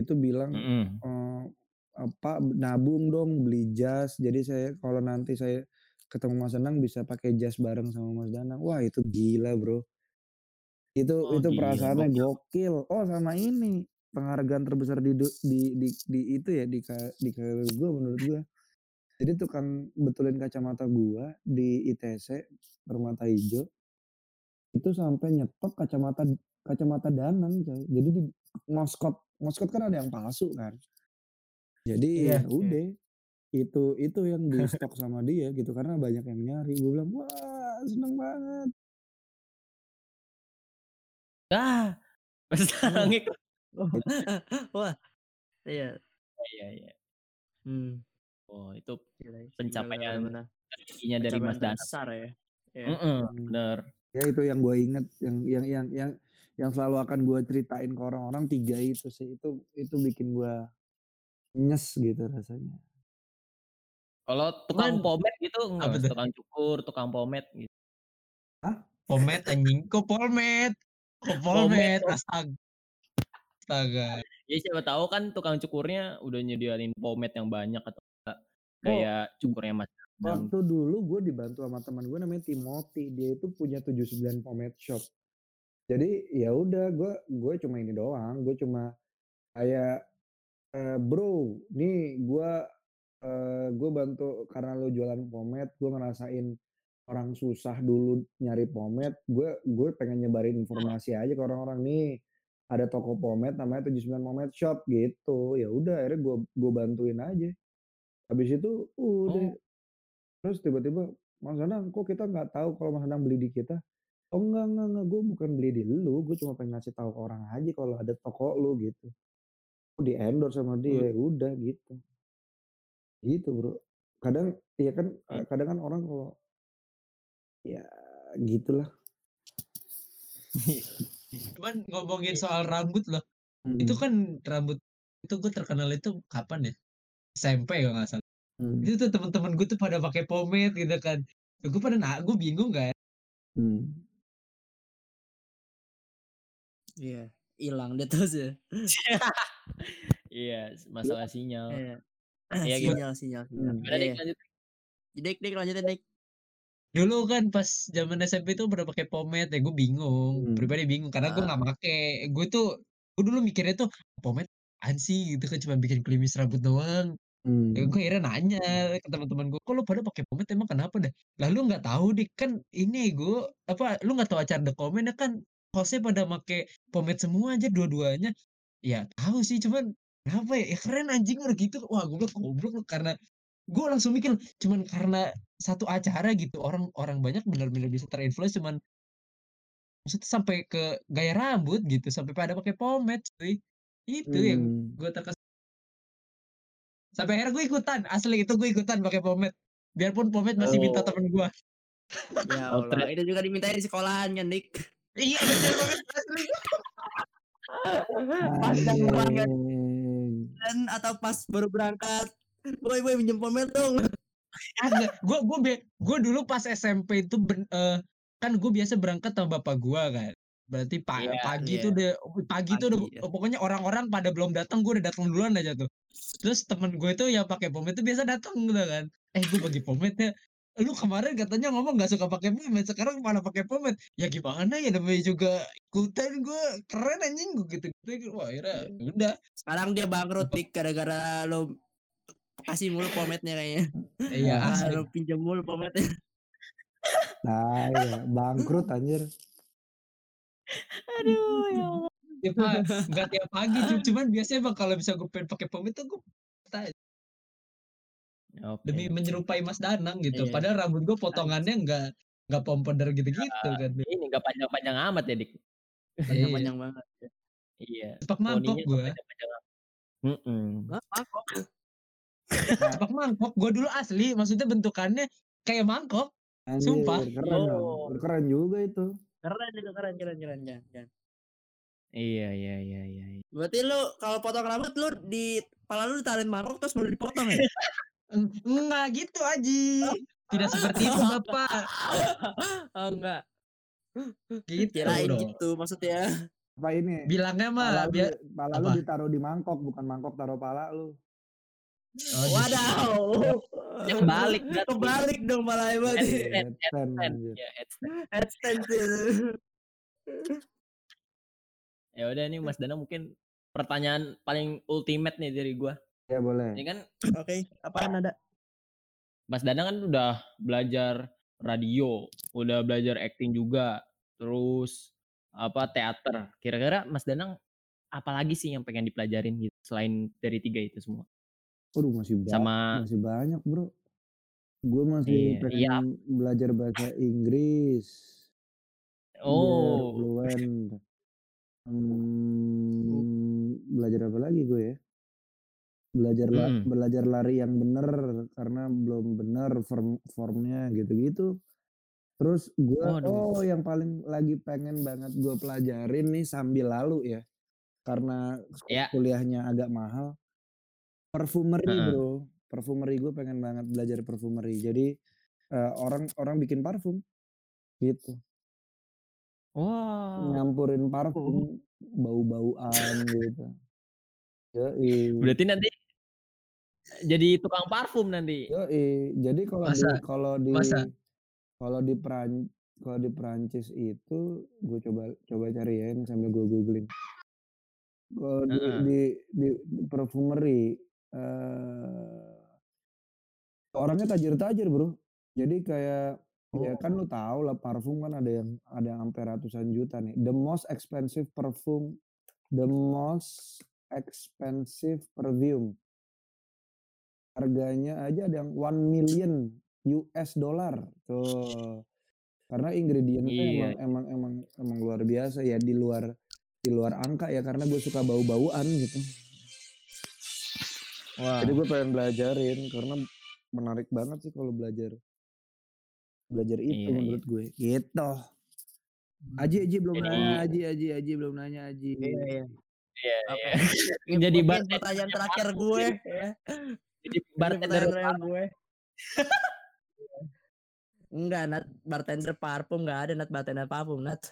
itu bilang Mm-mm. eh, apa nabung dong beli jas. Jadi saya kalau nanti saya ketemu Mas Danang bisa pakai jas bareng sama Mas Danang. Wah itu gila bro itu Oh, itu perasaannya gokil. gokil oh sama ini penghargaan terbesar di di di, di itu ya di di karir gue menurut gue jadi tukang betulin kacamata gua di ITC permata hijau itu sampai nyetok kacamata kacamata Danang coy. Jadi di moskot moskot kan ada yang palsu kan. Jadi Iya. ya udah itu itu yang di stok sama dia gitu karena banyak yang nyari. Gue bilang wah seneng banget. Ah, Mas Danang ikut. Wah, iya. Iya, iya. Hmm. Oh, itu Gila, gila, pencapaian tertingginya dari Mas Danang. terbesar ya. Iya. Mm-mm, Hmm. bener. Ya itu yang gue inget yang yang yang yang yang selalu akan gue ceritain ke orang-orang tiga itu sih itu itu bikin gue nyes gitu rasanya. Kalau tukang Cuman pomade gitu enggak, tuh? Tukang cukur, tukang pomade gitu. Pomade anjing. Kok pomade? Oh. Astaga. Astaga. Ya siapa tahu kan tukang cukurnya udah nyediain pomade yang banyak atau enggak Oh, kayak cukurnya Mas waktu dulu gue dibantu sama teman gue namanya Timothy dia itu punya 79 pomade shop jadi ya udah gue gue cuma ini doang gue cuma kayak eh, bro nih gue eh, gue bantu karena lo jualan pomade gue ngerasain orang susah dulu nyari pomade gue gue pengen nyebarin informasi aja ke orang-orang nih. Ada toko pomade namanya 79 pomade shop gitu. Ya udah akhirnya gue gue bantuin aja. Habis itu udah. Oh, Terus tiba-tiba, Mas Danang kok kita nggak tahu kalau Mas Danang beli di kita? Oh enggak, enggak, enggak, gue bukan beli di lu, gue cuma pengen ngasih tahu ke orang aja kalau ada toko lu gitu. Gue di endorse sama hmm, dia, udah gitu. Gitu bro. Kadang, ya kan, eh, kadang kan orang kalau, ya gitulah. Cuman ngomongin soal rambut loh. Itu Mm, kan rambut itu gue terkenal itu kapan ya? SMP kalau nggak salah. mm, Itu tuh teman-teman gue tuh pada pakai pomade gitu kan. Gue pada nah, gue bingung kan. mm. Iya, hilang dia terus ya. Iya, masalah sinyal. Iya. Iya, gimana? sinyal, sinyal, sinyal. Hmm. Gimana Iya, dik iya. lanjut? Dik, dik lanjutin dik. Dulu kan pas zaman SMP tuh pada pakai pomade ya gue bingung. Hmm. Pribadi bingung karena gue Ah. nggak make. Gue tuh gue dulu mikirnya tuh pomade apaan sih gitu kan cuma bikin klimis rambut doang. Ya, Hmm. gue akhirnya nanya ke teman-teman gue, kok lu pada pakai pomade emang kenapa dah? Lah lu nggak tahu dik kan ini gue apa lu nggak tahu acara The Comment ya kan hostnya pada pakai pomade semua aja dua-duanya. Ya tahu sih cuman kenapa ya? Ya keren anjing udah gitu. Wah gue bilang goblok lu karena gue langsung mikir cuman karena satu acara gitu orang orang banyak benar-benar bisa terinfluence cuman maksudnya sampai ke gaya rambut gitu sampai pada pakai pomade cuy. Itu yang Hmm. gue terkesan Sampai akhirnya gue ikutan, asli itu gue ikutan pakai pomade. Biarpun pomade masih minta Oh. temen gue. Ya Allah, itu juga dimintain di sekolahan kan, Dik. Iya bener banget asli. Pas Anjing. kan, atau pas baru berangkat. Boy, boy, minjem pomade dong. Gue gue gue dulu pas SMP itu ben- eh, kan gue biasa berangkat sama bapak gue kan. Berarti pa- Iya, pagi iya. itu udah pagi itu udah Pagi, ya. pokoknya orang-orang pada belum datang gue udah datang duluan aja tuh. Terus temen gue itu yang pakai pomade itu biasa datang gitu kan. Eh gue bagi pomade ya. Lu kemarin katanya ngomong gak suka pakai pomade, sekarang malah pakai pomade. Ya gimana ya namanya juga ikutan gue keren anjing gue gitu gitu. Wah akhirnya udah. Sekarang dia bangkrut, Dik, gara-gara lo kasih mulu pomade-nya kayaknya. Iya Ah, pinjam mulu pomade-nya. Nah, ya. bangkrut anjir. Aduh, ya Allah. Tiap pagi, nggak tiap pagi, cu- cuman biasanya bang kalau bisa gue pengen pakai pomade tuh gue Oke. demi menyerupai Mas Danang gitu. Iya. Padahal rambut gue potongannya nggak nggak pompader gitu-gitu kan. Ini nggak panjang-panjang amat ya, Dik. Panjang-panjang banget. Iya. Sepak nggak gue. Mm-mm. Hah, mangkok? sepak mangkok. Gue dulu asli, maksudnya bentukannya kayak mangkok. Anjir, Sumpah. keren. Oh. Keren juga itu. Keren itu, keren, keren, keren. Jan. Iya, iya, iya, iya. iya. Berarti lu kalau potong rambut lu di kepala lu ditaruhin mangkok terus baru dipotong ya? Eng- Enggak gitu Aji. Tidak seperti itu Bapak. oh enggak. Gitu Kirain gitu maksudnya. Apa ini? Bilangnya Pala mah lu, biar pala lu ditaruh di mangkok, bukan mangkok taruh pala lu. Oh. Wadaw. Ya, kebalik berarti. Kebalik dong malah berarti. Headstand, Headstand, headstand. anjir. Ya, headstand. Headstand itu. Ya udah nih Mas Dana mungkin pertanyaan paling ultimate nih dari gua. Ya boleh. Ini kan Oke, apaan ada? Mas Danang kan udah belajar radio, udah belajar acting juga, terus apa teater. Kira-kira Mas Danang apalagi sih yang pengen dipelajarin gitu selain dari tiga itu semua? Waduh masih banyak, Sama masih banyak bro. Gue masih Iya, pengen iya. belajar bahasa Inggris. oh, fluent. Hmm, belajar apa lagi gue ya? Belajar la- Mm-mm. belajar lari yang bener karena belum bener form formnya gitu-gitu. Terus gue Waduh. oh yang paling lagi pengen banget gue pelajarin nih sambil lalu ya. Karena Ya. kuliahnya agak mahal. Parfumery Heeh. bro. Parfumery gue pengen banget belajar parfumery. Jadi eh, orang orang bikin parfum gitu wah. nyampurin parfum bau-bauan gitu. Yoi. Berarti nanti jadi tukang parfum nanti. Yoi. Jadi kalau di kalau di kalau di Peran kalau di Perancis itu gue coba coba cari ya ini sambil gue googling. Kalau di, Heeh. di di di perfumery eh orangnya tajir-tajir bro. Jadi kayak ya kan lu tahu lah parfum kan ada yang ada yang sampai ratusan juta nih. The most expensive perfume, the most expensive perfume. Harganya aja ada yang 1 million US dollar tuh. Karena ingredientsnya Iya. emang emang emang emang luar biasa ya di luar di luar angka ya karena gue suka bau-bauan gitu. Wah. Jadi gue pengen belajarin karena menarik banget sih kalau belajar belajar itu Iya, iya. menurut gue. Gitu. Aji Aji belum Jadi- nanya Aji Aji Aji belum nanya Aji. Iya, iya. Iya, Oke. iya. Ini Jadi bartender pertanyaan terakhir gue ya. Jadi bartender gue. Enggak, Nat. Bartender parfum enggak ada Nat bartender parfum, Nat.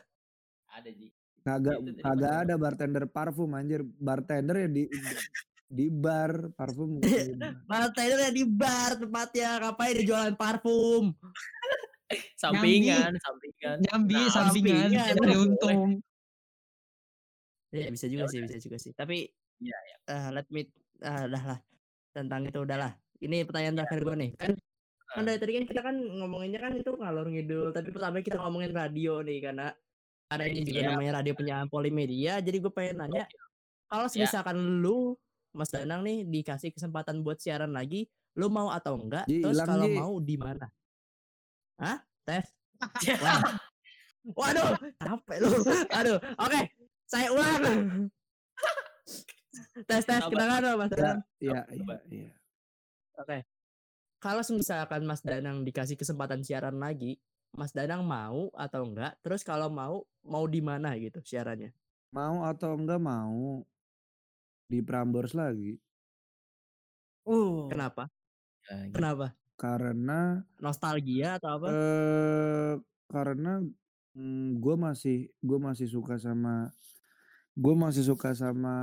ada Ji. Kagak kagak ada bartender parfum anjir. Bartender ya di di bar parfum. di. Bartender ya di bar tempatnya, ngapain dia jualan parfum? Sampingan, sampingan. nyambi Nah, sampingan sampingan, cari boleh. untung. Ya bisa juga sih, bisa juga sih. Tapi Iya, ah, let me ah dah lah. Tentang itu udahlah. Ini pertanyaan terakhir gue nih. Kan kan Ah. dari tadi kan kita kan ngomonginnya kan itu ngalur ngidul, tapi pertama kita ngomongin radio nih karena ada ini juga Iya. namanya radio penyiaran polimedia. Jadi gue pengen nanya, kalau Ya. misalkan lu Mas Danang nih dikasih kesempatan buat siaran lagi, lu mau atau enggak? Ji, Terus kalau Ji. mau di mana? Hah? Tes? Waduh, capek lu. Aduh, oke. Saya ulang. tes tes kenangan dong Mas Ya, Danang. iya, iya, iya. Oke. Kalau misalkan Mas Danang dikasih kesempatan siaran lagi, Mas Danang mau atau enggak? Terus kalau mau, mau di mana gitu siarannya? Mau atau enggak mau di Prambors lagi. Uh, kenapa? Ya, gitu. Kenapa? Karena Nostalgia atau apa? eh karena mm, gue masih gue masih suka sama gue masih suka sama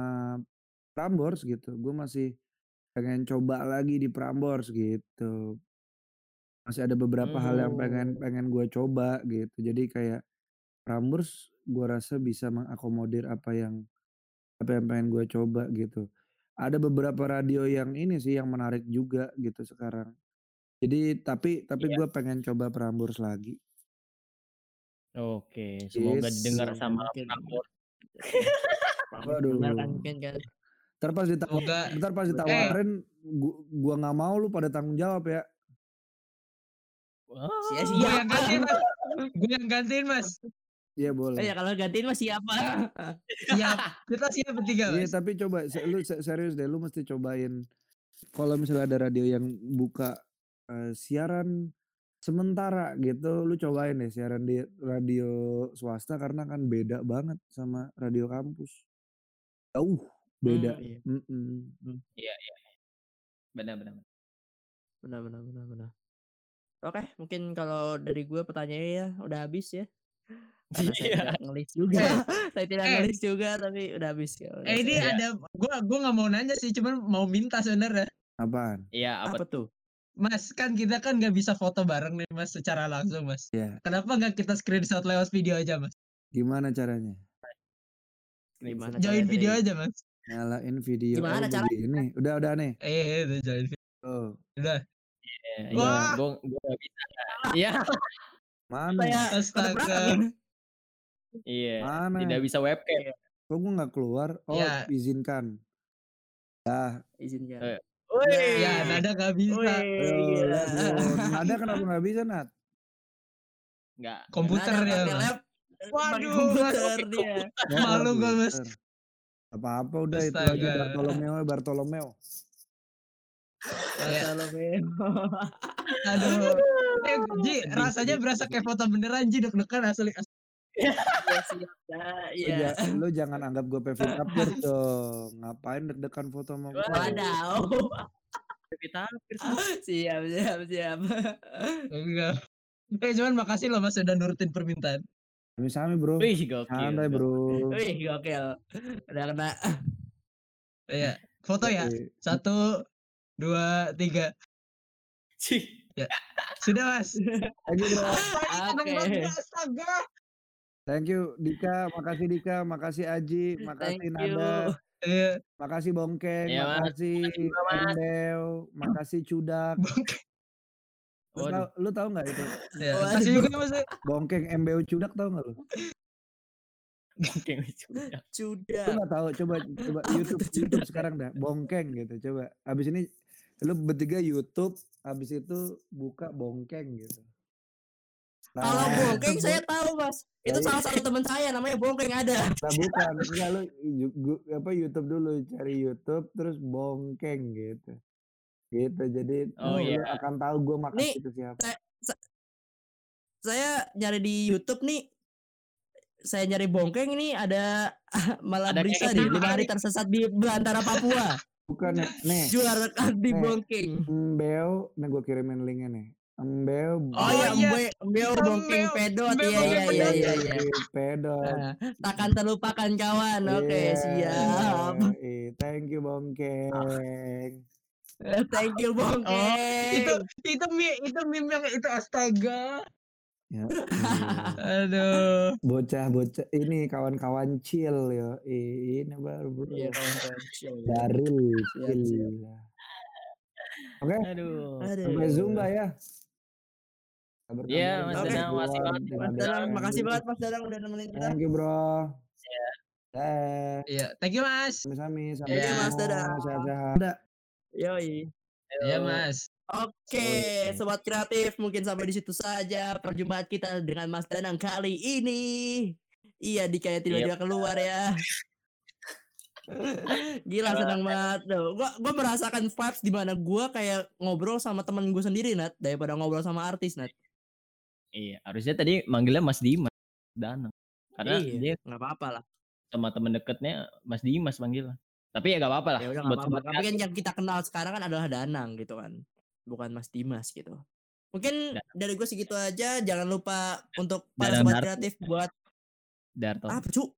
Prambors gitu. Gue masih pengen coba lagi di Prambors gitu. Masih ada beberapa hal yang pengen Oh. pengen gue coba gitu. Jadi kayak Prambors gue rasa bisa mengakomodir apa yang apa yang pengen gue coba gitu. Ada beberapa radio yang ini sih yang menarik juga gitu sekarang. Jadi tapi tapi Iya. gue pengen coba Prambors lagi. Oke, semoga didengar Yes. sama Mungkin. Prambors. Waduh. Dengar kan mungkin kan. Ntar pas ditawar, Semoga ntar pas ditawarin gua, gua nggak mau lu pada tanggung jawab ya. Wah, gue Sia-sia. yang gantiin mas. Gue yang gantiin mas. Iya Oh boleh. ya kalau gantiin mah siapa? Siap. Kita siap bertiga Iya tapi coba lu se- serius deh lu mesti cobain kalau misalnya ada radio yang buka eh, siaran sementara gitu lu cobain deh siaran di radio swasta karena kan beda banget sama radio kampus. Jauh beda. Hmm, iya. Mm-mm. Iya, iya. Benar, benar. benar. Benar benar benar benar. Oke, mungkin kalau dari gue pertanyaannya ya udah habis ya. Karena saya Iya. tidak ngelis juga. saya tidak eh. ngelis juga tapi udah habis ya. udah Eh ini saya- ada, gue gua nggak mau nanya sih, cuman mau minta sebenarnya. Apaan? Iya, apa, apa tuh? Mas kan kita kan nggak bisa foto bareng nih mas secara langsung mas. Iya. Kenapa nggak kita screenshot lewat video aja mas? Gimana caranya? Gimana Join caranya video aja mas. Nyalain video. Gimana oh, caranya? begini. Udah udah nih. Eh itu join video. Oh. Udah. Iya, iya. Wah. Gue gue gak bisa. Iya, Mana? Saya Astaga. Iya. Mana? Tidak bisa webcam. Kok gue nggak keluar? Oh, Ya. izinkan. Dah. Izinkan. Eh, Wih. Ya nada nggak bisa. Dong. Nada kenapa nggak bisa, Nat? Enggak. Komputer Nada ya, Waduh, komputer dia. Oh, Malu gua, Mas. Apa-apa udah itu aja. Bartolomeo, Bartolomeo. Ya. Bartolomeo. Aduh. Eh, Ji, rasanya berasa kayak foto beneran Ji deg-degan asli. Iya siap. Lu, Iya. ja- lu jangan anggap gue Pevin Abdur dong. Ngapain deg-degan foto sama gue? Wadaw. Kita siap siap siap. Enggak. Eh, cuman makasih loh Mas sudah nurutin permintaan. Sami-sami bro. Wih, gokil. Santai bro. Wih gokil. Udah kena. Iya. Foto ya. Satu, dua, tiga. Sudah Mas. Thank you bro. Seneng Oke. banget, astaga. Thank you Dika, makasih Dika, makasih Aji, makasih Thank Nada, you. Iya. makasih Bongkeng, Iya, Mas. makasih. Embel, makasih Cudak. Lu tau, lu tahu nggak itu? Ya, Waduh. kasih juga Mas. Bongkeng MBU Cudak tahu nggak lu? Bongkeng juga. Lu Sudah. nggak tahu, coba coba YouTube YouTube Cudak? sekarang dah, Bongkeng gitu, coba. Abis ini lu bertiga YouTube, abis itu buka Bongkeng gitu. Kalau Nah, bongkeng saya tahu mas. Itu Nah, salah satu teman saya namanya bongkeng ada. Nah, bukan, enggak lu yu- gu- apa YouTube dulu, cari YouTube terus Bongkeng gitu. Gitu, jadi Oh, iya. akan tahu gue makan Nih, itu siapa. Saya nyari di YouTube nih. Saya nyari bongkeng ini ada malah Ada berita kayak nih gitu. lima hari tersesat di belantara Papua. Bukan nih, Juara di Nih. bongkeng. Mbeo, nih gue kirimin linknya nih. Mbeo, Oh, Oh, iya, iya. Mbe, Mbeo bongkeng Mbeo, pedot. Iya, iya, iya, iya, iya. pedot. Nah, takkan terlupakan kawan. Oke, Iya, siap. iya. Thank you Bongkeng. Thank you bongkeng. Oh, itu itu meme itu meme yang itu astaga. Ya, iya. Aduh. Bocah-bocah ini kawan-kawan chill ya. Ini baru bro. Iya, kawan-kawan. Chill. Siap, chill. Oke, Aduh. Aduh. sampai Zumba ya. Bertemu Iya, Mas di Danang, makasih banget, Mas yang makasih banget Mas Danang udah nemenin kita. Thank you bro. Iya. Iya, thank you Mas. Sami-sami. Sampai Iya, ketemu. Mas, dadah. Sehat-sehat. Yoi. Iya Mas. Oke, sobat kreatif, mungkin sampai di situ saja perjumpaan kita dengan Mas Danang kali ini. Iya, Dika yang tiba-tiba keluar ya. Gila seneng banget tuh. Gua gua merasakan vibes di mana gua kayak ngobrol sama temen gue sendiri Nat daripada ngobrol sama artis Nat. Iya, harusnya tadi manggilnya Mas Dimas Danang. Karena Iya, dia nggak apa-apa lah. sama temen deketnya Mas Dimas manggilnya. Tapi ya gak apa-apa lah. Ya udah apa-apa. Tapi kan yang kita kenal sekarang kan adalah Danang gitu kan. Bukan Mas Dimas gitu. Mungkin Danang. dari gue segitu aja. Jangan lupa untuk para sobat kreatif buat Darto. apa cu?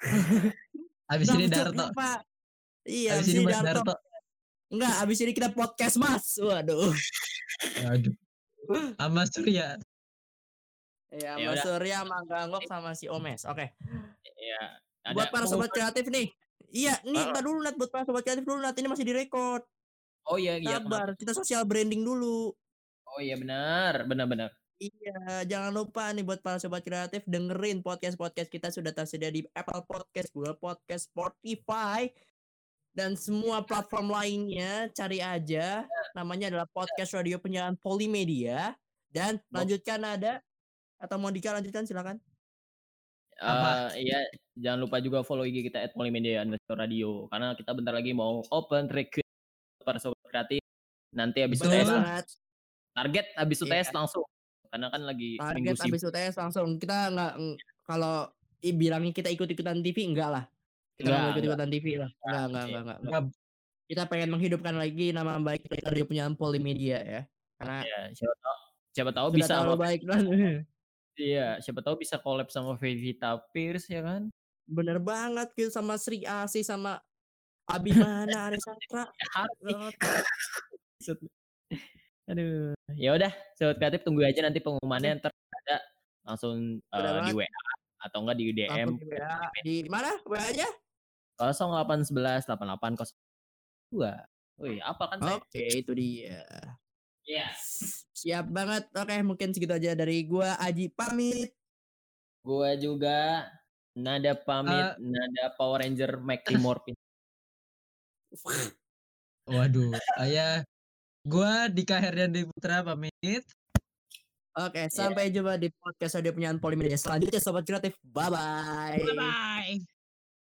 Habis ini Cuk? Darto. Kenapa? Iya, Habis abis ini Darto. Darto. Enggak, abis ini kita podcast Mas. Waduh. Aduh. Sama Surya. Ya, Ya Mas. Surya, Anggok sama si Omes. Oke. Ya, ada Buat para sobat kreatif nih. Iya, nih entar dulu Nat buat para sobat kreatif dulu Nat. Ini masih direkod. Oh iya iya. Sabar, kita sosial branding dulu. Oh iya benar, benar-benar. Iya, jangan lupa nih buat para sobat kreatif dengerin podcast-podcast kita sudah tersedia di Apple Podcast, Google Podcast, Spotify, dan semua platform lainnya. Cari aja, namanya adalah Podcast Radio Penyiaran Polimedia. Dan lanjutkan ada atau mau Dika lanjutkan silakan. Eh iya, jangan lupa juga follow IG kita @polimedia underscore radio karena kita bentar lagi mau open recruit para sobat kreatif. Nanti habis Betul. UTS target habis Iya. UTS langsung. Karena kan lagi Target habis UTS langsung kita nggak ng- kalau bilangin kita ikut-ikutan TV enggak lah. Kita nggak mau Enggak, ikut-ikutan TV lah. Enggak, enggak, iya. enggak, enggak. Nggak- Kita pengen menghidupkan lagi nama baik radio penyiaran Polimedia ya. Karena Ya, siapa tahu siapa tahu bisa sama baik iya, siapa tahu bisa collab sama Vevita Pierce ya kan? bener banget gitu sama Sri Asi sama Abimana Arisatra. Aduh, ya udah, sobat kreatif tunggu aja nanti pengumumannya ntar ada langsung eh, di. WA atau enggak di DM di WA. Di mana? WA aja? 0811 8802. Wih, apa kan? Oke, itu dia. Iya. Siap banget. Oke, mungkin segitu aja dari gua Aji pamit. Gua juga nada pamit, nada Power Ranger Mighty Morphin. Waduh, ayah. Gua Dika Herdian Putra pamit. Oke, sampai jumpa di podcast radio penyiaran Polimedia selanjutnya sobat kreatif. Bye bye. Bye.